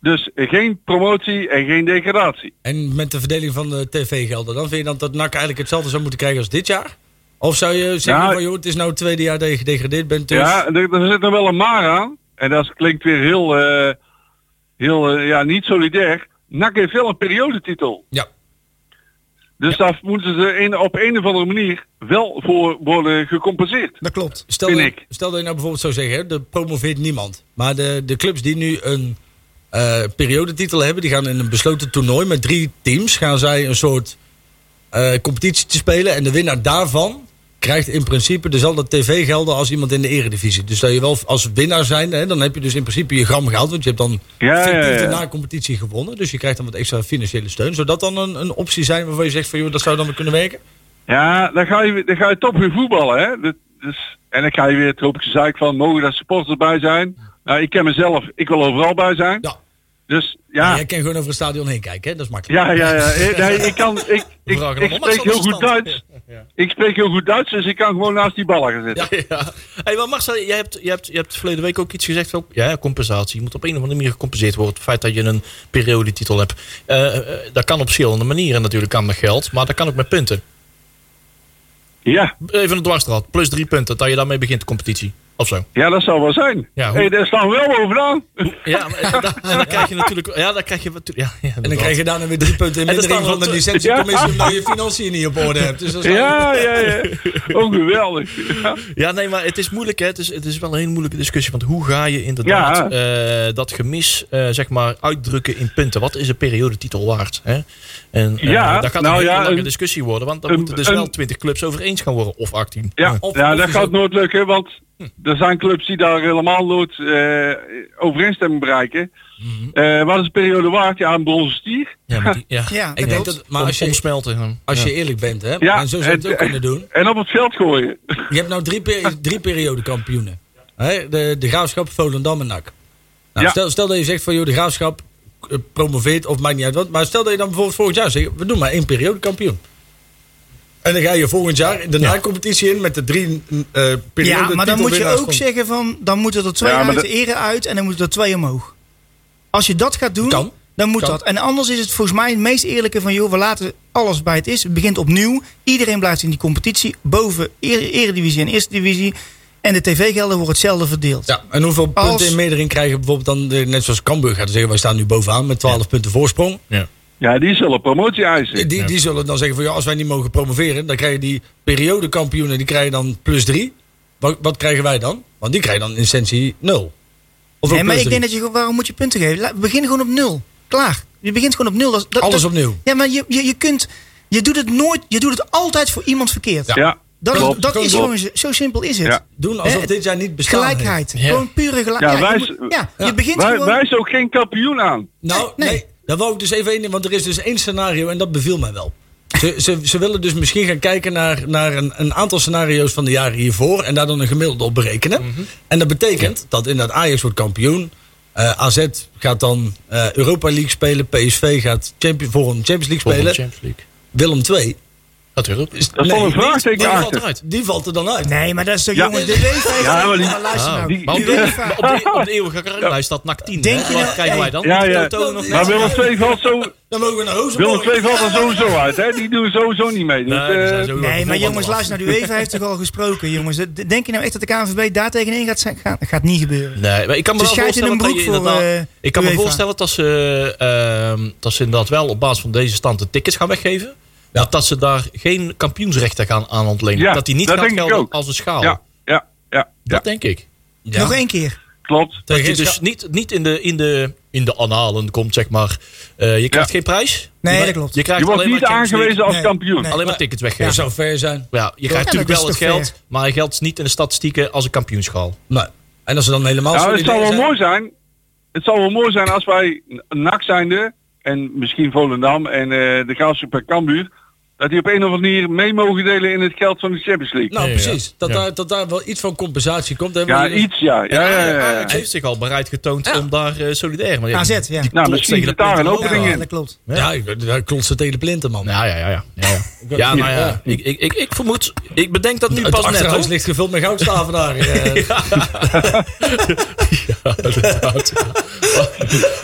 Dus geen promotie en geen degradatie. En met de verdeling van de tv-gelden, dan vind je dan dat NAC eigenlijk hetzelfde zou moeten krijgen als dit jaar? Of zou je zeggen Ja. van joh, het is nou het tweede jaar dat je gedegradeerd bent, dus... Ja, er, er zit er wel een maar aan. En dat klinkt weer heel, eh, heel eh, ja, niet solidair. NAC heeft wel een periodetitel. Ja. Dus daar moeten ze een, op een of andere manier wel voor worden gecompenseerd. Dat klopt. Stel, dat- ik. stel dat je nou bijvoorbeeld zou zeggen, er promoveert niemand. Maar de, de clubs die nu een eh, periodetitel hebben, die gaan in een besloten toernooi met drie teams, gaan zij een soort eh competitie te spelen. En de winnaar daarvan krijgt in principe dezelfde tv-gelden als iemand in de eredivisie. Dus dat je wel als winnaar zijn, hè, dan heb je dus in principe je gram gehaald. Want je hebt dan Ja, ja, fictief ja. na-competitie gewonnen. Dus je krijgt dan wat extra financiële steun. Zou dat dan een, een optie zijn waarvan je zegt van joh, dat zou dan weer kunnen werken? Ja, dan ga je, dan ga je toch weer voetballen. Hè? Dat, dus, en dan ga je weer tropische zaak van, mogen daar supporters bij zijn? Nou, ik ken mezelf, ik wil overal bij zijn. Ja. Dus Ja. ja, Jij kan gewoon over het stadion heen kijken, hè? dat is makkelijk. ja, ja, ja. Eh, Nee, ik kan, ik, ik, ik spreek heel goed Marcel Ik spreek heel goed Duits, dus ik kan gewoon naast die ballen gaan zitten. Ja. Hey, maar Marcel, jij hebt, jij, hebt, jij hebt verleden week ook iets gezegd van ja, compensatie. Je moet op een of andere manier gecompenseerd worden. Het feit dat je een periodetitel hebt. Eh, eh, dat kan op verschillende manieren natuurlijk. Kan met geld, maar dat kan ook met punten. Ja, Even een dwarsstraat. Plus drie punten. Dat je daarmee begint de competitie. Of zo. ja, dat zal wel zijn. Ja, hoe- hey, daar staan we wel bovenaan. Ja, maar, en, dan, en dan krijg je natuurlijk... Ja, dan krijg je... Ja, ja, En dan krijg je daarna weer drie punten in En er mindering staan van de licentiecommissie omdat je financiën niet op orde hebt. Dus dat is Ja, ja, ja. Oh, geweldig. Ja. Ja, nee, maar het is moeilijk. Hè? Het, is, het is wel een hele moeilijke discussie. Want hoe ga je inderdaad eh, dat gemis eh, zeg maar uitdrukken in punten? Wat is een periodetitel waard? Hè? En eh, Ja, dat gaat nou een hele ja, lange een- discussie worden. Want dan een- moeten dus een- wel 20 clubs over eens gaan worden. Of 18. Ja, Of- ja of dat gaat nooit lukken, want er zijn clubs die daar helemaal nooit eh, overeenstemming bereiken. Eh, wat is de periode waard? Ja, een bronzen stier. Ja, maar die, ja. Ja, Ik denk dat, maar als je, omsmelten. als Ja. je eerlijk bent, hè, Ja, en zo zou je het ook kunnen doen. En op het veld gooien. Je hebt nou drie, per, drie periodekampioenen. Hè? De, de Graafschap, Volendam en NAC. Nou, Ja. stel, stel dat je zegt van joh, de Graafschap eh, promoveert of maakt niet uit wat. Maar stel dat je dan bijvoorbeeld volgend jaar zegt, we doen maar één periodekampioen. En dan ga je volgend jaar de na-competitie in met de drie eh periode Ja, maar dan moet je ook van- zeggen van, dan moeten er twee Ja, uit de- de ere uit en dan moeten er twee omhoog. Als je dat gaat doen, Kan. dan moet Kan. dat. En anders is het volgens mij het meest eerlijke van, joh, we laten alles bij het is. Het begint opnieuw. Iedereen blijft in die competitie, boven Ere- eredivisie en eerste divisie. En de tv-gelden worden hetzelfde verdeeld. Ja, en hoeveel punten in meerdering krijgen bijvoorbeeld dan, de, net zoals Cambuur gaat zeggen, wij staan nu bovenaan met 12 punten voorsprong. Ja, die zullen promotie eisen. Die, die zullen dan zeggen van ja, als wij niet mogen promoveren, dan krijgen die periodekampioenen, die krijgen dan plus 3. Wat, wat krijgen wij dan? Want die krijgen dan in essentie 0. Of Nee, ook maar ik denk dat je, gewoon- waarom moet je punten geven? Begin gewoon op nul. Klaar. Je begint gewoon op nul. Dat, dat- Alles dat- opnieuw. Ja, maar je, je, je kunt, je doet het nooit, je doet het altijd voor iemand verkeerd. Ja, Dat, is, klopt. dat is gewoon, zo- zo simpel is het. Ja. Doen alsof dit jaar niet bestaan Gelijkheid. Ja. Gewoon pure gelijkheid. Ja, Ja, wij- je, moet- ja, ja. je begint Wij, gewoon... wij ook geen kampioen aan. Nou, nee. Nee. Daar wou ik dus even in, want er is dus één scenario en dat beviel mij wel. Ze, ze, ze willen dus misschien gaan kijken naar, naar een, een aantal scenario's van de jaren hiervoor en daar dan een gemiddelde op berekenen. Mhm. En dat betekent dat inderdaad Ajax wordt kampioen. eh, AZ gaat dan eh, Europa League spelen. PSV gaat champion, voor een Champions League Volgende spelen. Champions League. Willem 2. Natuurlijk. Is, Dat is toch een vraagteken Die valt achter. eruit. Die valt er dan uit. Nee, maar dat is toch Ja. jongens, de UEFA... Ja, maar die- luister Ah, nou. die- Die de, UEFA... op de, op de eeuwige carrière staat NAC 10. Denk hè? je Wat nou- krijgen wij dan? Ja, ja. Nog Maar Willem II valt zo, Dan mogen we naar Rozenborg. Willem II valt er sowieso uit, hè? Die doen sowieso niet mee. Dus, Nee, die eh, Nee, maar jongens, luister nou. De UEFA heeft toch al gesproken, jongens. De- Denk je nou echt dat de KNVB daar tegenin gaat zijn? Gaat, gaat niet gebeuren. Nee, maar ik kan me wel voorstellen een dat je eh, ik kan me voorstellen dat ze, ehm, dat ze inderdaad wel op basis van deze stand de tickets gaan weggeven. Maar dat ze daar geen kampioensrechten gaan aan ontlenen. Ja, dat die niet dat gaat gelden als een schaal. ja, ja, ja, ja, Dat denk ik. Ja. Nog één keer. klopt. Dat je dus niet, niet in, de, in, de, in de annalen komt, zeg maar. Eh, je krijgt Ja. geen prijs. Nee, je, dat klopt. Je krijgt Je wordt alleen niet aangewezen als Nee, kampioen. nee. Alleen maar tickets weggeven. Dat zou fair zijn. Ja, je krijgt dat natuurlijk wel het geld, fair? maar hij geldt niet in de statistieken als een kampioenschaal. Nee. En als ze dan helemaal Nou, het zou wel zijn- mooi zijn. Het zou wel mooi zijn als wij NAC zijnde en misschien Volendam en eh, de Graafschap Cambuur dat die op een of andere manier mee mogen delen in het geld van de Champions League. Nou, Ja, precies. Dat, ja. Daar, dat daar wel iets van compensatie komt. Hè, ja, iets ja. Ja, ja, ja, ja. Heeft zich al bereid getoond Ja. om daar eh, solidair mee AZ, ja. Nou, misschien zit de daar een opening Ja, in. dat klopt. Ja, daar klopt ze tegen de plinten, man. Ja, ja, ja. Ja, ja. ja. ja nou ja. Ik, ik, ik, ik vermoed, ik bedenk dat nu Het pas net. achterhuis hoor. ligt gevuld met goudstaven daar. eh. inderdaad.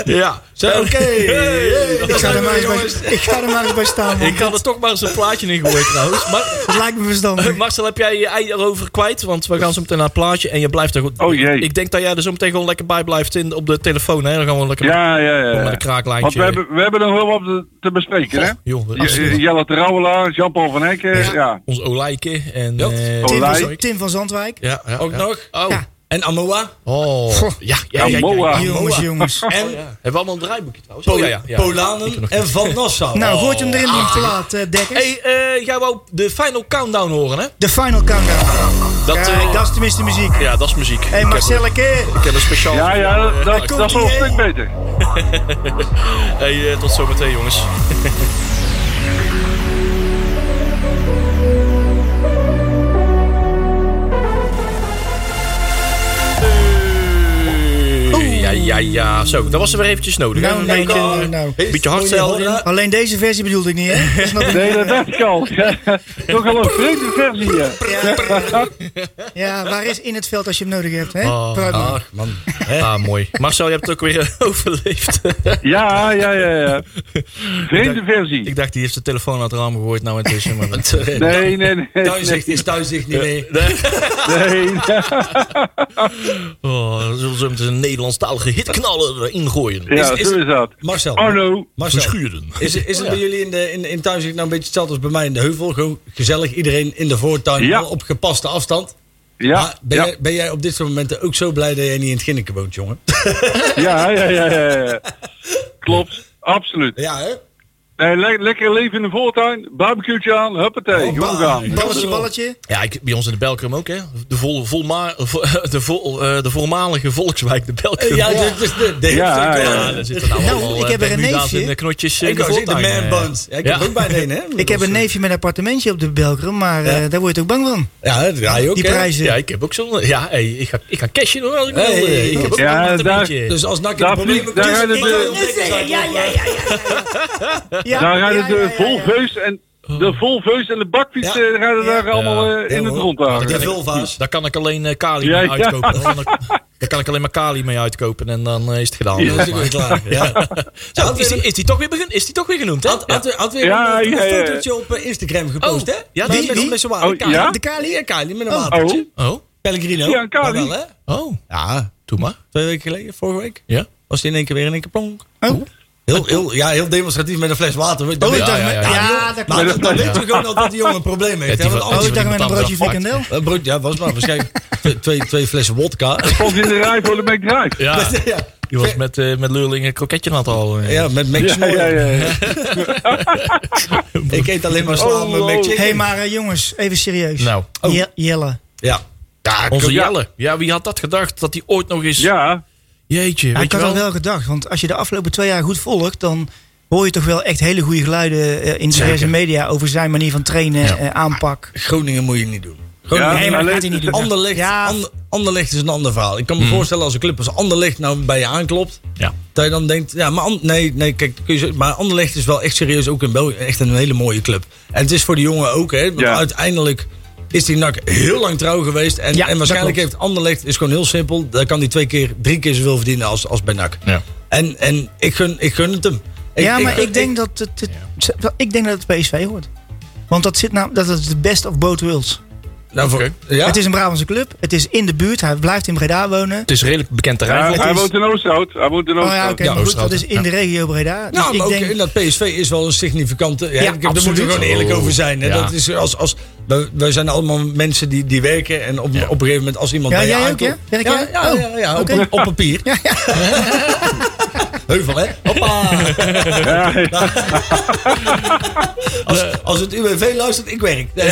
Ja. Zo, Oké. Ik ga, er maar eens bij, ik ga er maar eens bij staan. man. Ik had er toch maar eens een plaatje in gegooid trouwens. Maar Het lijkt me verstandig. Marcel, heb jij je ei erover kwijt? Want we gaan zo meteen naar het plaatje. En je blijft er goed. Oh jee. Ik denk dat jij er zo meteen gewoon lekker bij blijft in, op de telefoon. Hè? Dan gaan we lekker Ja, ja, ja. met een kraaklijntje. Want we hebben, we hebben nog wel wat te- te bespreken, hè? Joh. Jelle Terouwelaar, Jean-Paul van Hekken, ja. Ons Olijke. En, Ja. eh, Tim, Olij. van, Tim van Zandwijk. ja, ja, Ook ja. nog. Oh. En Amoa. Oh. Ja, ja, ja, ja. Jongens, jongens. En Hebben we allemaal een draaiboekje trouwens? Oh, ja, ja, ja. Polanen en Van Nassau. Nou, gooit hem erin, die Ah. plaat, eh Dekkers. Hey, eh, jij wou de final countdown horen, hè? De Final Countdown. Dat, Kijk, eh, dat is tenminste muziek. ja, dat is muziek. Hé, hey, Ik heb- Marcelleke. Ik heb een speciaal... Ja, ja, dat, dat, is wel een stuk beter. Hey, tot zometeen, jongens. Ja, ja, ja. Zo, dat was er weer eventjes nodig. hè? Nou, een nou, beetje, nou, eh, nou. beetje hardstyle. Alleen deze versie bedoelde ik niet, hè? Dat snap ik Nee, dat dacht ik al. Toch al een vreemde versie, ja. Ja, waar is in het veld als je hem nodig hebt, hè? Oh. Ach, man. Ah, mooi. Marcel, je hebt het ook weer eh, overleefd. Ja, ja, ja, ja. Vreemde versie. Ik dacht, die heeft de telefoon uit het raam gegooid nou intussen. Maar dat, Nee. Nee, nee, nee. Thuis zegt is thuis zegt niet meer. Nee, oh, dan zullen ze meteen een Nederlandstalige hitknallen erin gooien. ja, Is- is- zo is dat. Marcel. Arno. Marcel. Verschuren. Is, is het bij jullie in, de, in, in thuis nou een beetje hetzelfde als bij mij in de heuvel? Gewoon gezellig, iedereen in de voortuin, Ja. op gepaste afstand. Ja, Maar ben, ja, jij, ben jij op dit soort momenten ook zo blij dat jij niet in het Ginneke woont, jongen? ja, ja, ja, ja, ja. Klopt, absoluut. Ja, hè? Nee, le- lekker leven in de voortuin, barbecue'tje aan, huppatee, gewoon gaan. Balletje, balletje. Ja, ik, bij ons in de Belkrum ook, hè. De, vol, volma, vo- de, vol, eh, de voormalige volkswijk, de Belkrum. Ja, dit is de, de Ja, ja. Ja, daar zitten nou, Nou, allemaal ik eh, heb er een neefje. en eh, knotjes in Ik de zeggen, de voortuin, man eh. buns. Ja, ik Ja. heb er ook bijna een, hè? Ik heb een neefje met een appartementje op de Belkrum, maar eh, daar word je ook bang van. Ja, dat ga je ook, Die prijzen. Ja, ik heb ook zo'n... Ja, hey, ik, ga, ik ga cashen hoor, als ik wil. Hey. eh, ik heb ook Ja, een appartementje. Dus als in de Daar de wil. Ja, ja, ja, ja. ja. Daar ja, rijden ja, de ja, ja. Volveus en de Volveus en de bakfiets Ja. eh, rijden daar allemaal eh, Ja, in het rondwagen. De vulva's. Daar kan ik alleen eh, Kali Ja, mee uitkopen. Daar kan ik alleen maar Kali mee uitkopen en dan is het gedaan. Is ook weer klaar. Ja. Zo, is, die, is, die toch weer begin, is die toch weer genoemd, hè? Had, had, had weer een, fotootje op Instagram gepost, Oh, hè? ja, Met- wie, met, wie? met z'n water. Oh, ja? De Kali, ja, Kali, met een Oh, watertje. Oh, Pellegrino. Ja, Kali. Wel, hè? oh, Ja, doe maar. twee weken geleden, vorige week. Ja? Was hij in één keer weer in één keer plonk. Oh. Heel, heel, ja, heel demonstratief met een fles water. Dat Oh, ja, met- ja, ja. ja, dat maar klopt. dan, dan weet je gewoon dat die jongen een probleem heeft. Ja, Oh, ik dacht met een broodje frikandel. Een ja, was maar waarschijnlijk twee, twee, twee flessen wodka. Stond in de rij voor de McDrive. Ja, ja, die was met, eh met Leurling een kroketje aan het al. ja, met Ja, McSnor. ja, ja. ja. Ik eet alleen maar Oh, met oh. McChicken. Hé, hey, maar eh, jongens, even serieus. Nou, Je- Jelle. Ja. Ja, onze Ja. Jelle. Ja, wie had dat gedacht? Dat hij ooit nog eens... Ja, Jeetje, Ja, weet ik je had wel? al wel gedacht, want als je de afgelopen twee jaar goed volgt, dan hoor je toch wel echt hele goede geluiden eh, in diverse media over zijn manier van trainen, eh, aanpak. Groningen moet je niet doen. Ja, Nee, maar dat gaat hij niet doen. Anderlecht, Ja. Ander- is een ander verhaal. Ik kan me voorstellen als een club als Anderlecht nou bij je aanklopt. Ja. Dat je dan denkt, ja, maar An- nee, nee, kijk, kun je, maar Anderlecht is wel echt serieus ook in België echt een hele mooie club. En het is voor de jongen ook, hè. Want Ja. uiteindelijk is die NAC heel lang trouw geweest. En, Ja, en waarschijnlijk heeft Anderlecht, is gewoon heel simpel, daar kan hij twee keer, drie keer zoveel verdienen als, als bij NAC. Ja. En, en ik, gun, ik gun het hem. ja, maar gun- ik, denk dat het, het- ik denk dat het PSV hoort. Want dat, zit nou, dat is de best of both worlds. Nou, ja? Het is een Brabantse club. Het is in de buurt. Hij blijft in Breda wonen. Het is een redelijk bekend terrein. Ja, hij woont in Oosterhout. Hij woont in Oh ja, Oosterhout. oké. Ja, goed, dat is in ja. de regio Breda. Dus Nou, ik maar denk, ook in dat PSV is wel een significante. Ja, Ja, ik- daar moeten we gewoon eerlijk Oh, over zijn. Hè. Dat is als, als, wij, wij zijn allemaal mensen die, die werken. En op, op een gegeven moment als iemand Ja, bij je jij ook, aankomt- ja? Werk ja, ja, Oh, ja, ja, op, oké. op papier. Heuvel, hè? Hoppa! Ja, ja. Als, als het UWV luistert, ik werk. eh,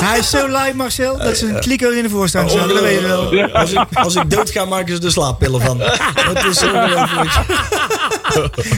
hij is zo lui, Marcel, dat ze een kliko in de voorstand staan. Dat weet je wel. Als ik, als ik dood ga, maken ze er slaappillen van. Dat is zo ongelooflijk.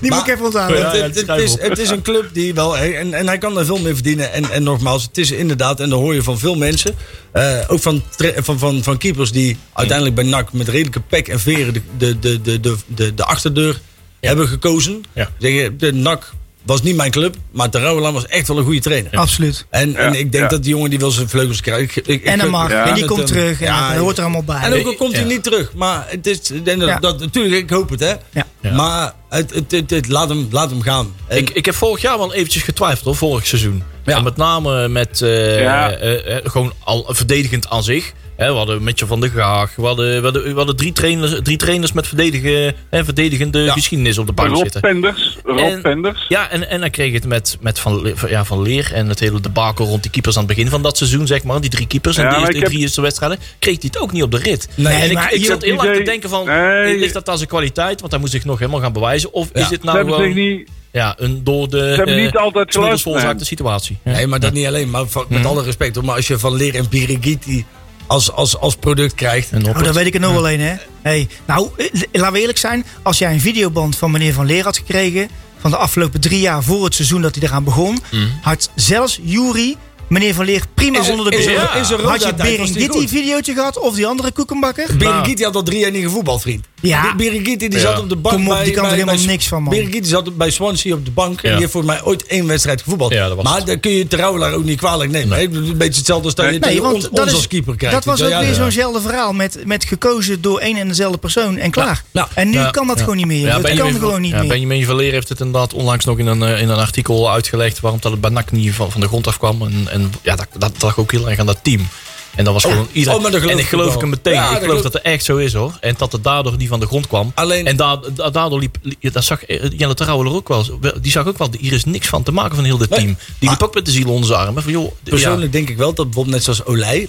Die moet ik even onthouden. Ja, Het, ja, het, het schrijf is, op. het is een club die wel. En, en hij kan er veel mee verdienen. En, en nogmaals, het is inderdaad, en dat hoor je van veel mensen. eh, ook van, van, van, van keepers die uiteindelijk bij NAC met redelijke pek en veren de, de, de, de, de, de, de achterdeur hebben gekozen. Ja. Zeggen, de NAC was niet mijn club, maar Terouwelaar was echt wel een goede trainer. Absoluut. En, en Ja, ik denk ja. dat die jongen die wil zijn vleugels krijgen. Ik- ik- En dat mag. Ja. En die komt hem- terug. En Ja, dat hoort er allemaal bij. en ook al komt hij niet terug. Maar het is, en dat, Ja. dat, natuurlijk, ik hoop het, hè. Ja. Ja. Maar het, het, het, het- laat, hem, laat hem gaan. En- Ik, ik heb vorig jaar wel eventjes getwijfeld, hoor, vorig seizoen. Ja. En met name met eh, Ja. eh, eh, gewoon al verdedigend aan zich. Hè, we hadden Mitchell van der Gaag. We hadden, we hadden, we hadden drie, trainers, drie trainers met verdedigen, hè, verdedigende Ja. geschiedenis op de bank Rob zitten. Penders. Rob En- Penders. Ja, en, en dan kreeg je het met, met van, ja, van Leer en het hele debakel rond die keepers aan het begin van dat seizoen, zeg maar. Die drie keepers en Ja, de maar eerste heb- drie eerste wedstrijden. Kreeg hij het ook niet op de rit. Nee, en ik, maar ik zat heel lang te denken van, Nee. ligt dat aan zijn kwaliteit? Want hij moet zich nog helemaal gaan bewijzen. Of Ja. is dit Ze nou hebben gewoon niet... ja, een door de hebben eh, niet altijd smiddels geluisterd, situatie. Ja. Nee, maar dat niet alleen. Maar van- met alle respect. hoor, Maar als je van Leer en Birigiti als, als, als product krijgt. En Oh, dat weet ik er nog wel een, hè? Hey, nou, eh, laten we eerlijk zijn. Als jij een videoband van meneer Van Leer had gekregen... van de afgelopen drie jaar voor het seizoen dat hij eraan begon... had zelfs Jury meneer Van Leer prima Is er- onder de is er Had je Berengitti videootje gehad of die andere koekenbakker? Birigiti had al drie jaar niet gevoetbald, vriend. Ja. Die Ja. zat op de bank Kom op, bij... die kan er helemaal bij- niks van, man. Zat bij Swansea op de bank. En Ja. die heeft volgens mij ooit één wedstrijd gevoetbald. Ja, dat was maar het. dan kun je Terouwelaar ook niet kwalijk nemen. hè? Een beetje hetzelfde als dat je Nee, ons, dat, ons is, als keeper krijgt. dat was ook weer Ja, zo'nzelfde verhaal met, met gekozen door één en dezelfde persoon en klaar. Ja. En nu Ja. kan dat Ja. gewoon niet meer. Benjamin kan van- gewoon niet ja, meer. Benjamin van Leer heeft het inderdaad onlangs nog in een, eh, in een artikel uitgelegd waarom dat het bij NAC niet van, van de grond afkwam. En, ja, dat, dat lag ook heel erg aan dat team. En dat was gewoon iedereen. oh, maar dat geloof en ik geloof ik hem meteen. Ja, ik geloof dat het echt zo is hoor. En dat het daardoor niet van de grond kwam. Alleen- en da- da- daardoor liep, liep- dat zag eh, Jelle ook wel. Die zag ook wel, hier is niks van te maken van heel dit Nee, team. Die liep ook met de ziel onder zijn armen. Van, joh, Persoonlijk denk ik wel dat bijvoorbeeld net zoals Olij...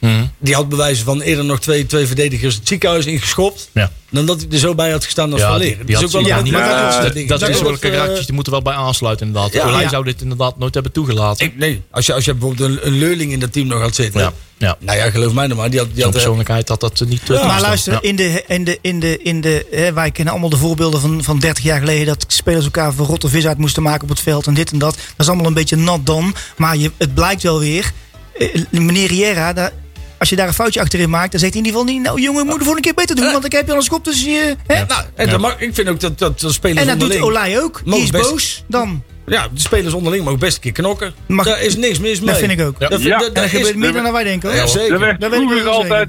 Mhm. Die had bewijzen van eerder nog twee, twee verdedigers het ziekenhuis ingeschopt. Ja. Dan dat hij er zo bij had gestaan als Ja, Van die- Leer. die Dat is had ook wel een ja, ja, dat is dat- zijn denk zulke dat, eh, karaktertjes, die moeten wel bij aansluiten inderdaad. Ja, Olij ja. zou dit inderdaad nooit hebben toegelaten. Ik, nee, als je, als je bijvoorbeeld een, een leerling in dat team nog had zitten. Ja, ja. Nou ja, geloof mij nou maar. Die had, die had, eh, persoonlijkheid had dat eh, niet maar luister, Ja. in de, in de, in de, in de, hè, wij kennen allemaal de voorbeelden van, van 30 jaar geleden dat spelers elkaar voor rotte vis uit moesten maken op het veld en dit en dat. Dat is allemaal een beetje nat dan. Maar je, het blijkt wel weer, eh, meneer Riera, daar, als je daar een foutje achterin maakt, dan zegt hij in ieder geval niet, nou jongen, moet de volgende keer beter doen, want ik heb je al een kop tussen je. Hè? nou, en mag, ik vind ook dat, dat, dat spelers En dat doet. Olij ook. Die is best- boos dan. Ja, de spelers onderling mogen best een keer knokken. Mag- Daar is niks mis mee. Dat vind ik ook. Ja. Dat, Ja. dat, gebeurt meer dan wij denken. hoor. Ja, zeker. Er werd vroeger altijd...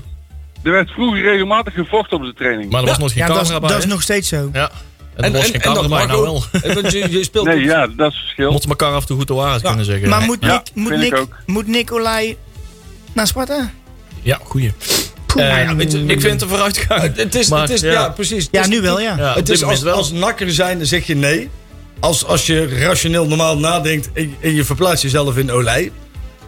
Er werd vroeger regelmatig gevochten op de training. Maar er was nog geen camera bij. dat is nog steeds zo. Ja. En er was geen dat camera mag nou wel. Je, je speelt Nee, op- ja, dat is het verschil. Moeten elkaar af en toe goed de waarheid Ja. kunnen zeggen. Maar moet, Ja, Nick, moet, Nick, moet Nicolai naar Sparta? Ja, goeie. Poeh, Eh, weet je, ik vind het een vooruitgang. Het, het is, Maar, het is, ja. precies. ja, is- nu wel, ja. Ja, het is als, wel. als nakker zijn, dan zeg je nee. Als, als je rationeel normaal nadenkt en, en je verplaatst jezelf in Olij,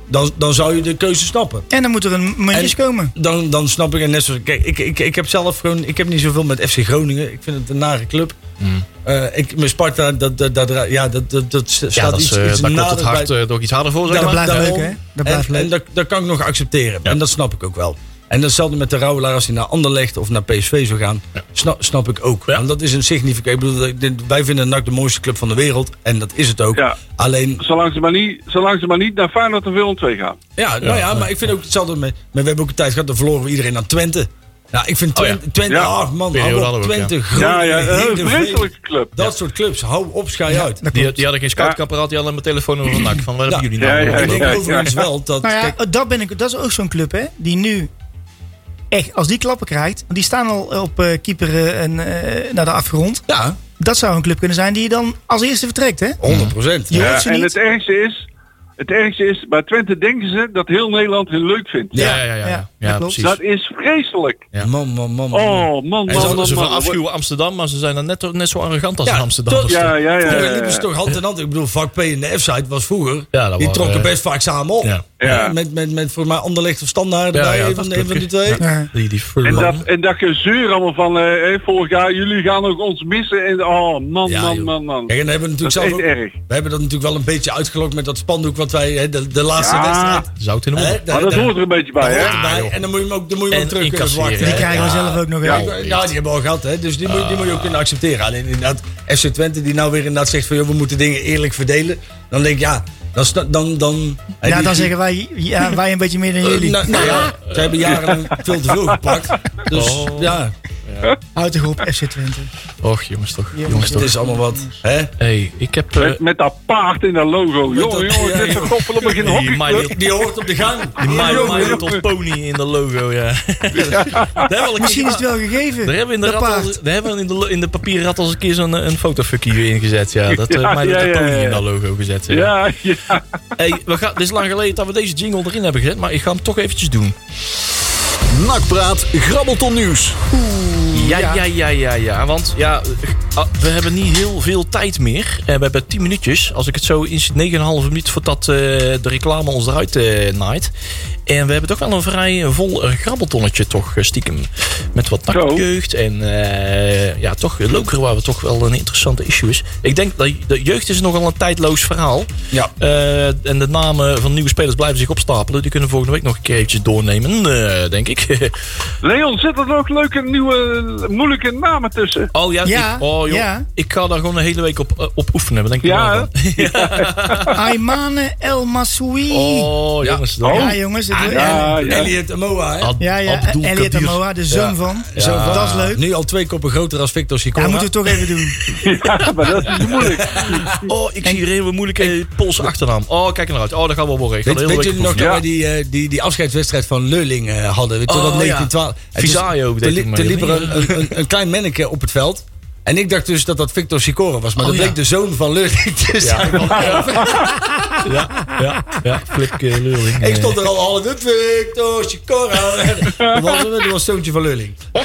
dan, dan zou je de keuze snappen. En dan moet er een muntjes En- komen. Dan, dan snap ik en net zoals. Kijk, ik, ik, ik heb zelf gewoon. Ik heb niet zoveel met FC Groningen. Ik vind het een nare club. Hmm. Eh, ik, mijn Sparta, dat, dat, dat, ja, dat, dat, dat staat Ja, dat is, iets, eh, iets daar nader het hart bij- eh, toch iets harder voor, zeg Ja, Dat maar. blijft leuk, hè? Dat blijft en, leuk. En dat, dat kan ik nog accepteren. Ja. En dat snap ik ook wel. En datzelfde met de Rauwelaar als hij naar Anderlecht of naar PSV zou gaan. Snap, snap ik ook. Ja. Want dat is een significant. Ik bedoel, wij vinden NAC de mooiste club van de wereld. En dat is het ook. Ja. Alleen, Zolang ze maar niet, zolang ze maar niet naar Feyenoord of Willem 2 gaan. ja, nou ja, maar ik vind ook hetzelfde met. Maar we hebben ook een tijd gehad, dan verloren we iedereen aan Twente. Ja, ik vind Oh ja. Twente, Twente Ja. ah man, hou op, Twente, Ja, een vreselijke club. Dat soort clubs, hou op, schij uit. Die, die hadden geen scoutkaparaat, die hadden mijn telefoon van NAC. Van, waar hebben jullie nou? Ja, ja, ik denk overigens wel dat. Nou ja, dat, ben ik, dat is ook zo'n club, hè? Die nu echt, als die klappen krijgt, want die staan al op eh keeper en, eh, naar de afgrond. ja, Dat zou een club kunnen zijn die dan als eerste vertrekt, hè? 100 procent. Je Ja, en het ergste is, het ergste is, bij Twente denken ze dat heel Nederland hun leuk vindt. Ja, ja, ja. ja, Ja, ja, dat klopt. precies. Dat is vreselijk. Ja. Man, man, man. man. Oh, man, ze, man, ze verafschuwen Amsterdam, maar ze zijn dan net, net zo arrogant als Ja, de Amsterdammers. Ja, ja, ja. Vroeger ja, liepen ze ja. toch hand in hand. Ik bedoel, vak P en de F-site was vroeger. Ja, dat die trokken eh, best vaak samen op. Ja. Ja. Met, met, met voor mij Anderlecht of Standaard erbij. ja, dat van, een van die twee. Ja. Die, die En dat, en dat gezeur allemaal van, eh, eh, vorig jaar, jullie gaan ook ons missen. En, oh, man, Ja, man, man, man. Kijk, en dan hebben we Dat is natuurlijk zelf echt ook, erg. We hebben dat natuurlijk wel een beetje uitgelokt met dat spandoek wat wij, hè, de, de laatste Ja. wedstrijd. Zout in de Hè, mond. daar- Maar dat daar- hoort er een beetje bij, hè? En dan moet je hem ook, dan moet je hem ook terug kunnen verwachten. Die krijgen we zelf ook nog wel. ja, die hebben we al gehad, hè? dus die, moet, die moet je ook kunnen accepteren. Alleen inderdaad, FC Twente die nou weer inderdaad zegt van... Joh, we moeten dingen eerlijk verdelen. Dan denk ik, ja, dan... dan, dan Ja, die- dan zeggen wij, ja, wij een beetje meer dan Eh, jullie. nou, nou ja, ze hebben jarenlang veel te veel gepakt. Dus Oh. ja, Houd de groep FC Twente. Och, jongens toch. Jongens het toch. is allemaal wat. Hè? Hey, ik heb... eh, Met, met dat paard in dat logo. Jongen, jongen, ja, dit is een koppel op een die hockey. My Little- Die hoort op de gang. die My, Little. Pony in de logo, ja. Een Misschien is het wel gegeven. Daar hebben we in de, dat rat al, paard. daar hebben we in de, in de papieren rat al eens een keer zo'n eh, een fotofuckje ingezet. Ja, dat uh, Ja, My Little ja, ja, Pony ja. in dat logo gezet. Ja. Ja, ja. Hey, we gaan, dit is lang geleden dat we deze jingle erin hebben gezet, maar ik ga hem toch eventjes doen. Nakpraat, grabbelton nieuws. Ja, ja, ja, ja, ja. Want ja, eh, we hebben niet heel veel tijd meer. Eh, we hebben 10 minuutjes. Als ik het zo in 9,5 minuut voordat eh, de reclame ons eruit naait. En we hebben toch wel een vrij vol grabbeltonnetje toch eh, stiekem. Met wat nakjeugd en eh, ja, toch Lokeren waar we toch wel een interessante issue is. Ik denk dat de jeugd is nogal een tijdloos verhaal. Ja. Eh, en de namen van nieuwe spelers blijven zich opstapelen. Die kunnen we volgende week nog een keer eventjes doornemen, eh, denk ik. Leon, zitten er ook leuke, nieuwe, moeilijke namen tussen? Oh ja, Ja, ik, oh, joh, ja. ik ga daar gewoon een hele week op, op oefenen. Denk ik Ja. Aymane El Masoui. Oh, jongens. Ja, jongens. Ja, ja. Elliot Amoa, hè? Ad- ja, ja. Abdul Elliot Kabir. Amoa, de zoon Ja. van. Zo van- Dat is leuk. Nu al twee koppen groter als Victor Ja, Sicora. moeten we toch even doen. Ja, maar dat is moeilijk. Oh, ik zie hier een hele moeilijke Poolse achternaam. Oh, kijk er nou uit. Oh, dat gaan we worden. Ga Weet, weet jullie nog dat wij die, eh, die, die afscheidswedstrijd van Leurling eh, hadden? Weet je, Oh, dat ja. 1912. En toen- Visaio toen, deed li- ik toen liep er een klein manneke op het veld. En ik dacht dus dat dat Victor Sicora was. Maar Oh, dat bleek ja. de zoon van Leurling te zijn. Ja, ja, ja. Flipke Leurling. Ik stond er al al in Victor Sicora. Dat was, dat was het zoontje van Leurling.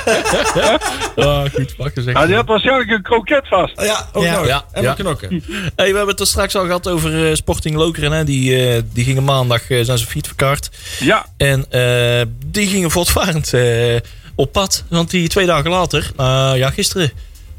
Ah, goed. Wacht eens Ja, die had waarschijnlijk een kroket vast. Ja, ook Ja. nog. Ja, en knokken. Hey, we hebben het er straks al gehad over eh, Sporting Lokeren. Hè. Die, eh, die gingen maandag eh, zijn ze fiets verkaard. Ja, En eh, die gingen voortvarend eh, op pad. Want die twee dagen later, nou ja, gisteren,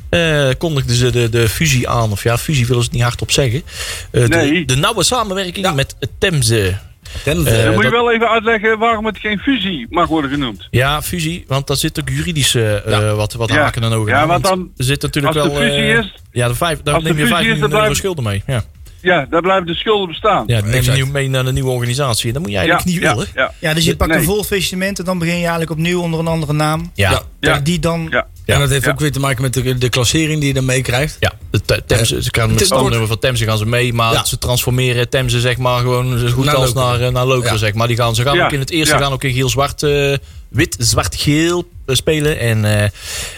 eh, kondigden ze de, de fusie aan. Of ja, fusie willen ze het niet hardop zeggen. Eh, Nee. de, de nauwe samenwerking Ja. met Temze. Tenze. Eh, dan moet je dat- wel even uitleggen waarom het geen fusie mag worden genoemd. Ja, fusie, want daar zit ook juridische eh, Ja. wat, wat Ja. haken en ogen Ja, aan. want dan- er zit natuurlijk als de wel... fusie eh, is- ja, de vijf, daar de neem je fusie 5 is, miljoen euro schulden mee. Ja, Ja, daar blijven de schulden bestaan. ja die neem je mee naar de nieuwe organisatie. En dat moet je eigenlijk niet ja, willen. Ja, Ja, dus je pakt Nee. een vol faillissement en dan begin je eigenlijk opnieuw onder een andere naam. Ja, Ja. ja. Ja. Die dan... ja. en dat heeft Ja. ook weer te maken met de, de klassering die je dan meekrijgt. de te- Temse, ze gaan met het standnummer van Temse gaan ze mee, maar Ja. ze transformeren Temse zeg maar gewoon zo goed Naar als naar, eh, naar Lokeren Ja. zeg maar. Die gaan, ze gaan Ja. ook in het eerste Ja. gaan ook in geel-zwart, eh, wit, zwart-geel eh, spelen en, eh,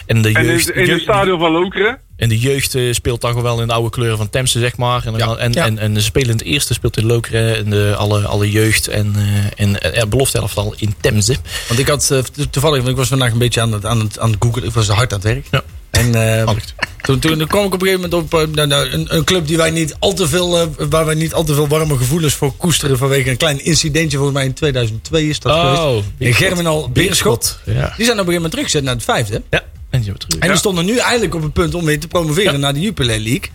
en de En in, jeugd, in het jeugd- stadion van Lokeren. En de jeugd eh, speelt dan gewoon wel in de oude kleuren van Temse, zeg maar. En, Ja. en, Ja. en, en ze spelen in het eerste, speelt in Lokeren. En de, alle, alle jeugd en, eh en belofte elftal in Temse. Want ik had to- toevallig, want ik was vandaag een beetje aan het, aan het, aan het googlen. Ik was hard aan het werk. Ja. En eh, Allicht. toen, toen kwam ik op een gegeven moment op eh, nou, nou, een, een club die wij niet al te veel, eh, waar wij niet al te veel warme gevoelens voor koesteren vanwege een klein incidentje. Volgens mij in 2002 is dat geweest. Oh, In Germinal Beerschot. Ja. Die zijn op een gegeven moment teruggezet naar het vijfde. ja. En die hebben we terug. En die stonden nu eigenlijk op het punt om weer te promoveren Ja. naar de Jupiler League.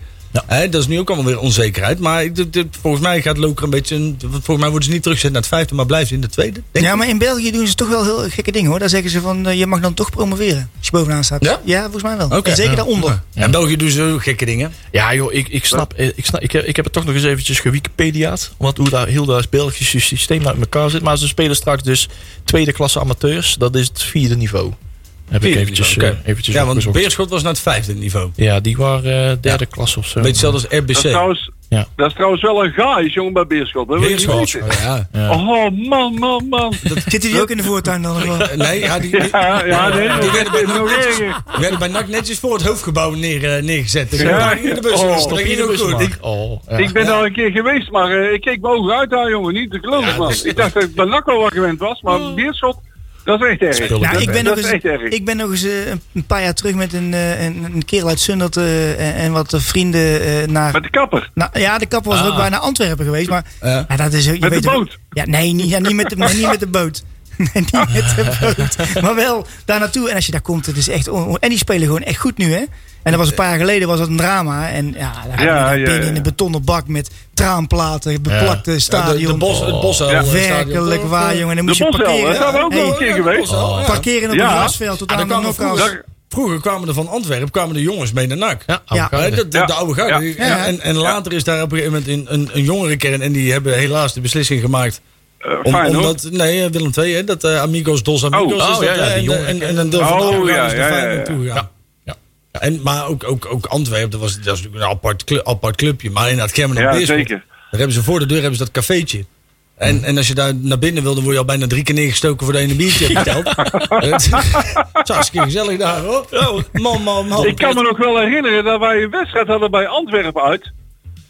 Ja. Dat is nu ook allemaal weer onzekerheid. Maar ik- dit- dit- volgens mij gaat Loker een beetje. een- Volgens mij worden ze niet teruggezet naar het vijfde, maar blijven ze in de tweede. Denk Ja, ik. maar in België doen ze toch wel heel gekke dingen hoor. Daar zeggen ze van, eh, je mag dan toch promoveren. Als je bovenaan staat. Ja? volgens mij wel. Oké. En zeker Ja. daaronder. Ja, in België doen ze ook gekke dingen. Ja, joh, ik, ik snap. Ik, snap ik, heb, ik heb het toch nog eens eventjes gewikipediaat. Want hoe daar heel dat Belgische systeem uit elkaar zit. Maar ze spelen straks dus tweede klasse amateurs. Dat is het vierde niveau. Heb ik eventjes, niveau, eh, eventjes Ja, want. Beerschot was naar het vijfde niveau. Ja, die waren eh, derde klasse of zo. Beetje hetzelfde als Dat is, RBC. trouwens, Ja. dat is trouwens wel een gaai, jongen, bij Beerschot. Dat Beerschot. weten. Ja. Ja. Oh, man, man, man. Zitten die ook in de voortuin dan? wel? Nee, ja, die, die, Ja, ja, nee, die werden bij netjes, erger. die werden bij NAC netjes voor het hoofdgebouw neer, eh, neergezet. Dus Ja. ging de bus. Oh. dat ging ook goed. Ik- Oh, ja. Ik ben daar een keer geweest, maar eh, ik keek mijn ogen uit daar, jongen. Niet te geloven, man. dus- Ik dacht dat ik bij NAC al wat gewend was, maar Beerschot, dat is echt erg. Nou, ik ben, dat nog eens, ik ben nog eens een- paar jaar terug met een, eh, een, een kerel uit Sundert eh, en, en wat eh, vrienden eh, naar... Met de kapper. Nou, ja, de kapper was ook Ah. bij naar Antwerpen geweest. Maar Ja. ja, dat is. Je Met de weet toch- boot. Ja, nee, niet, ja, niet, met de, nee, niet met de boot. niet met de boot. Maar wel daar naartoe. En als je daar komt, het is echt... on- En die spelen gewoon echt goed nu, hè? En dat was een paar jaar geleden was dat een drama. En ja, daar Ja, ja, binnen ja. in een betonnen bak met traanplaten, beplakte Ja, de, stadion. de, bos, het eh, Werkelijk waar, jongen. En dan De moest je parkeren. daar zijn we ook Hey, nog een keer geweest. Ja. Parkeren op een grasveld tot Ah, aan de knockouts. vroeger, vroeger kwamen er van Antwerpen kwamen de jongens mee naar NAC. Ja, de, de, de oude garde. Ja. Die- Ja. En, en later is daar op een gegeven moment een, een, een jongerenkern. En die hebben helaas de beslissing gemaakt. Eh, Om, fijn hoor. omdat, nee, eh, Willem II, hè, dat eh, Amigos Dos Amigos Oh. is Oh, dat, ja, ja, die en, jongen- en, en een deel van de Oh, oude ja, garde is ja, ja, Feyenoord ja. En, maar ook, ook, ook Antwerpen, dat was, dat is natuurlijk een apart, clu- apart clubje. Maar inderdaad, Kermen Ja, zeker. Daar hebben ze voor de deur hebben ze dat cafeetje. En, en als je daar naar binnen wil, dan word je al bijna drie keer neergestoken voordat je een biertje hebt geteld. Het is hartstikke gezellig daar hoor. Oh, man, man, man. Ik kan me nog wel herinneren dat wij een wedstrijd hadden bij Antwerpen uit.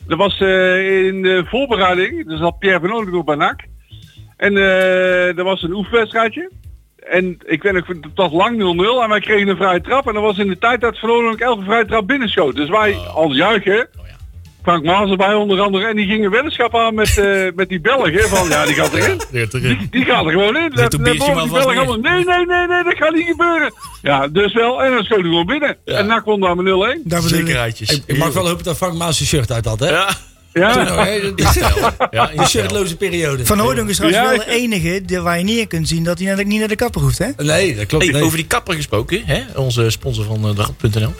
Dat was eh, in de voorbereiding. Dus had Pierre van Onenkoop bij NAC. En eh dat was een oefenwedstrijdje. En ik weet nog, het was lang 0-0 en wij kregen een vrije trap. En dat was in de tijd dat Van Onenkoop elke vrije trap binnenschoot. Dus wij als juichen. Frank Maas erbij onder andere. En die gingen weddenschap aan met, eh, met die Belgen. Van ja, die gaat erin. Die, die gaat er gewoon in. Een boven maar die vast Belgen allemaal, nee, nee, nee, nee, dat gaat niet gebeuren. Ja, dus wel. En dan schoot hij gewoon binnen. En NAC won daar met 0-1. Daar bedoel ik. Zekerheidjes. Ik, ik mag wel hopen dat Frank Maas zijn shirt uit had, hè? Ja. Ja, Toen hè? Stijl. shirtloze periode. Van Hooydonk is trouwens Ja, wel de enige die- waar je niet in kunt zien dat hij niet naar de kapper hoeft, hè? Nee, dat klopt Hey, niet. over die kapper gesproken, hè? onze sponsor van uh, Rad.nl.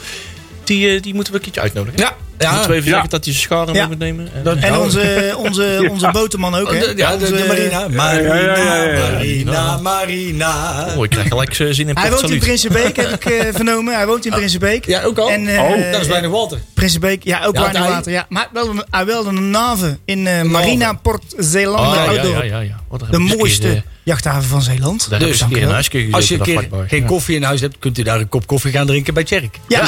Die, eh, die moeten we een keertje uitnodigen. Ja, ja. Moeten we even Ja. zeggen dat hij zijn scharen Ja. moet nemen. En, Dat- En onze, onze, onze boterman ook, Oh, hè? Ja, de, de Onze- Marina. Marina, ja, ja, ja. Marina, Marina. oh, ik krijg gelijk eh, zin in Hij Port woont in. Prinsenbeek, heb ik eh, vernomen. Hij woont in Prinsenbeek. Ja, ook al. En, eh, oh, dat is weinig Walter. Prinsenbeek, ja, ook Ja, weinig hij- water. Ja. Maar wel hij wel een haven in eh, Marina Port Zeeland. Oh, ja, ja, Outdoor. ja, ja, ja. Wat, daar De mooiste jachthaven van Zeeland. Daar heb ik Dus, een huisje. Als je een keer geen Ja. koffie in huis hebt, kunt u daar een kop koffie gaan drinken bij Tjerk. Ja?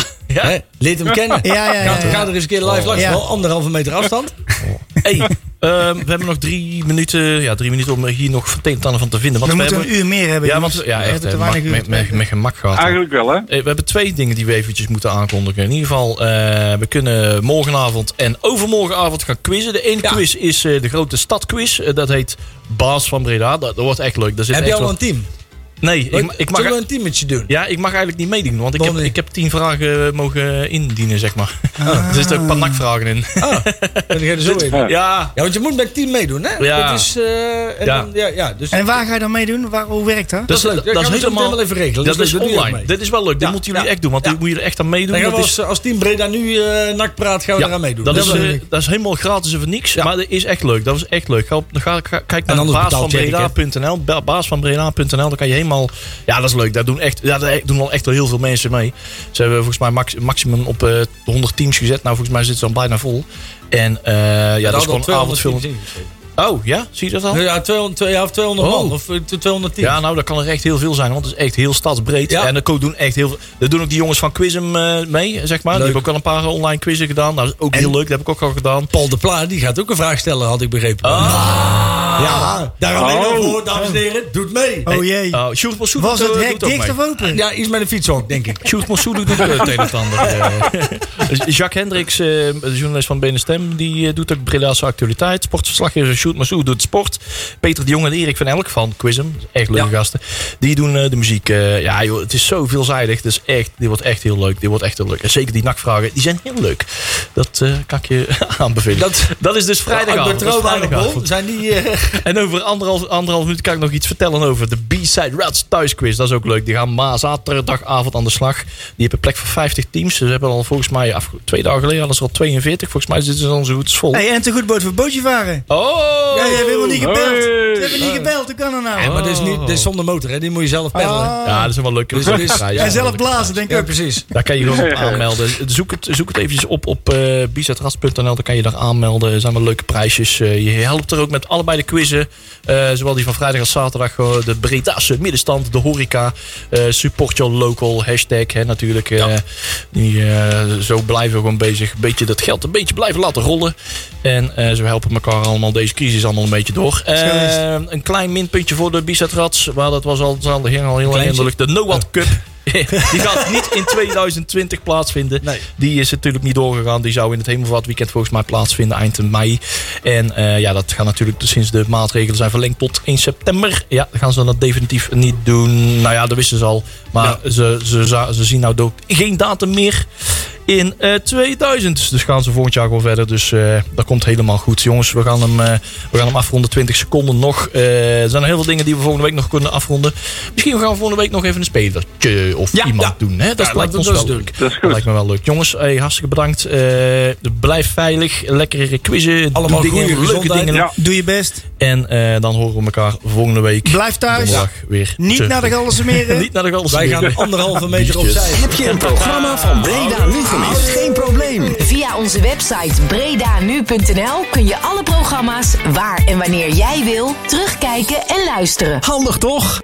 Leert hem kennen. Ja, ja, ja, Ga, ja. ga er eens een keer live langs. Ja. Wel anderhalve meter afstand. Hey, ehm, we hebben nog drie minuten, ja, drie minuten om hier nog van het van te vinden. Want we we moeten hebben, een uur meer hebben. ja, want, ja, We echt, hebben te eh, weinig uur met, met, met gemak gehad. eigenlijk wel hè. Eh, We hebben twee dingen die we eventjes moeten aankondigen. In ieder geval, eh, we kunnen morgenavond en overmorgenavond gaan quizzen. De ene Ja. quiz is eh, de grote stadquiz. Dat heet Baas van Breda. Dat, dat wordt echt leuk. Daar zit Heb je echt al wel- een team? Nee, ik, ik mag... Zullen we een teametje doen? Ja, ik mag eigenlijk niet meedoen, want ik heb, ik heb tien vragen mogen indienen, zeg maar. er zitten ook een paar nakvragen in. Ah, dan ga je er zo in. Ja, ja, want je moet met team meedoen, hè? Ja. Dat is, eh, en Ja. Dan, ja, ja, dus En waar ga je dan meedoen? Waar, hoe werkt dat? dat is leuk. Dat, dat is helemaal- even regelen. dat is online. Dit is wel leuk. Ja, moeten jullie ja, echt doen, want ja. dit moet je er echt aan meedoen. Dan Dat als, is- als Team Breda nu eh nak praat, gaan we Ja, eraan meedoen. Dat, is, eh, dat is helemaal gratis en voor niks. Maar dat is echt leuk. Dat is echt leuk. Ga, kijk naar baasvanbreda.nl. Ba- Baasvanbreda.nl. Dan kan je helemaal... Ja, dat is leuk. Daar doen, echt, ja, daar doen al echt wel heel veel mensen mee. Ze hebben volgens mij max, maximum op eh 100 teams gezet. Nou, volgens mij zitten ze dan bijna vol. En eh, ja, dat is gewoon. Oh, ja? Zie je dat al? Ja, 200, twee- ja, of 200 Oh. man. Of eh, 210. Ja, nou, dat kan er echt heel veel zijn, want het is echt heel stadsbreed. Ja. En er doen echt heel veel. Er doen ook die jongens van Quizem eh, mee, zeg maar. Die hebben ook al een paar online quizzen gedaan. Nou, dat is ook heel leuk. Dat heb ik ook al gedaan. Paul de Pla, die gaat ook een vraag stellen, had ik begrepen. Ja, daar alleen al Oh. voor, dames en heren. Doet mee. Oh jee. Oh, Sjoerd Was het eh, hek dicht mee. of open? Ja, iets met een fietshok, denk ik. Sjoerd Mossoe doet ook eh, het een en het ander. eh. Jacques Hendricks, eh, de journalist van Benen Stem, die eh, doet ook Breda's actualiteit. Sportverslaggever Sjoerd Mossoe doet sport. Peter de Jong en Erik van Elk van Quizem, echt leuke Ja. gasten. Die doen eh, de muziek. eh, ja joh, het is zo veelzijdig. Is echt, dit wordt echt heel leuk. Dit wordt echt heel leuk. En zeker die nakvragen, die zijn heel leuk. Dat eh, kan ik je aanbevelen. Dat- Dat, is dus vrijdagavond. Betrouwbare vrijdagavond. Zijn die... En over anderhalf, anderhalf minuut kan ik nog iets vertellen over de B-Side Rats thuisquiz. Dat is ook leuk. Die gaan ma zaterdagavond aan de slag. Die hebben plek voor 50 teams. Ze hebben al volgens mij af, twee dagen geleden hadden ze al 42. Volgens mij zitten ze dan zo goed als vol. Hey, en te goed boot voor bootje varen. Oh! Ja, je hebt helemaal niet gebeld. Dat nou? Ja, maar dit is, niet, dit is zonder motor, hè. Die moet je zelf peddelen. Ah. Ja, dat is wel leuk. Dus het is- Ja, ja, en zelf blazen, denk ik Ja, precies. Daar kan je gewoon op aanmelden. Zoek het, zoek het eventjes op op uh, bizatras.nl. Dan kan je daar aanmelden. Er zijn wel leuke prijsjes. Eh, je helpt er ook met allebei de quizzen. Eh, zowel die van vrijdag als zaterdag. eh, de Bredaanse middenstand, de horeca. eh, support your local, hashtag hè, natuurlijk. eh, die, eh, zo blijven we gewoon bezig. Een beetje dat geld een beetje blijven laten rollen. En eh, zo helpen elkaar allemaal deze crisis allemaal een beetje door. Eh, een klein minpuntje voor de Bizat Rats. Maar dat was al, dat ging al heel eindelijk. De NOAD Cup. die gaat niet in 2020 plaatsvinden. Nee. Die is natuurlijk niet doorgegaan. Die zou in het Hemelvaartweekend volgens mij plaatsvinden eind mei. En eh, ja, dat gaat natuurlijk sinds de maatregelen zijn verlengd tot 1 september. Ja, dan gaan ze dat definitief niet doen. Nou ja, dat wisten ze al. Maar ze, ze, ze, ze zien nou ook geen datum meer in eh 2000. Dus gaan ze volgend jaar gewoon verder. Dus eh, dat komt helemaal goed. Jongens, we gaan hem, eh, we gaan hem afronden. 20 seconden nog. Eh, er zijn heel veel dingen die we volgende week nog kunnen afronden. Misschien gaan we volgende week nog even een spelertje of Ja, iemand ja. doen. Hè? Dat Ja, lijkt dat- ons dat wel is. Dat is Dat goed. lijkt me wel leuk. Jongens, hey, hartstikke bedankt. Eh, blijf veilig. Lekkere quizzen. Allemaal Doe dingen, goede leuke dingen. Ja. Doe je best. En eh, dan horen we elkaar volgende week. Blijf thuis. Weer. Niet terug. naar de. Niet naar de Galse Wij gaan anderhalve meter opzij. Heb je een programma van Breda nu gemist? Geen probleem. Via onze website bredanu.nl kun je alle programma's waar en wanneer jij wil terugkijken en luisteren. Handig toch?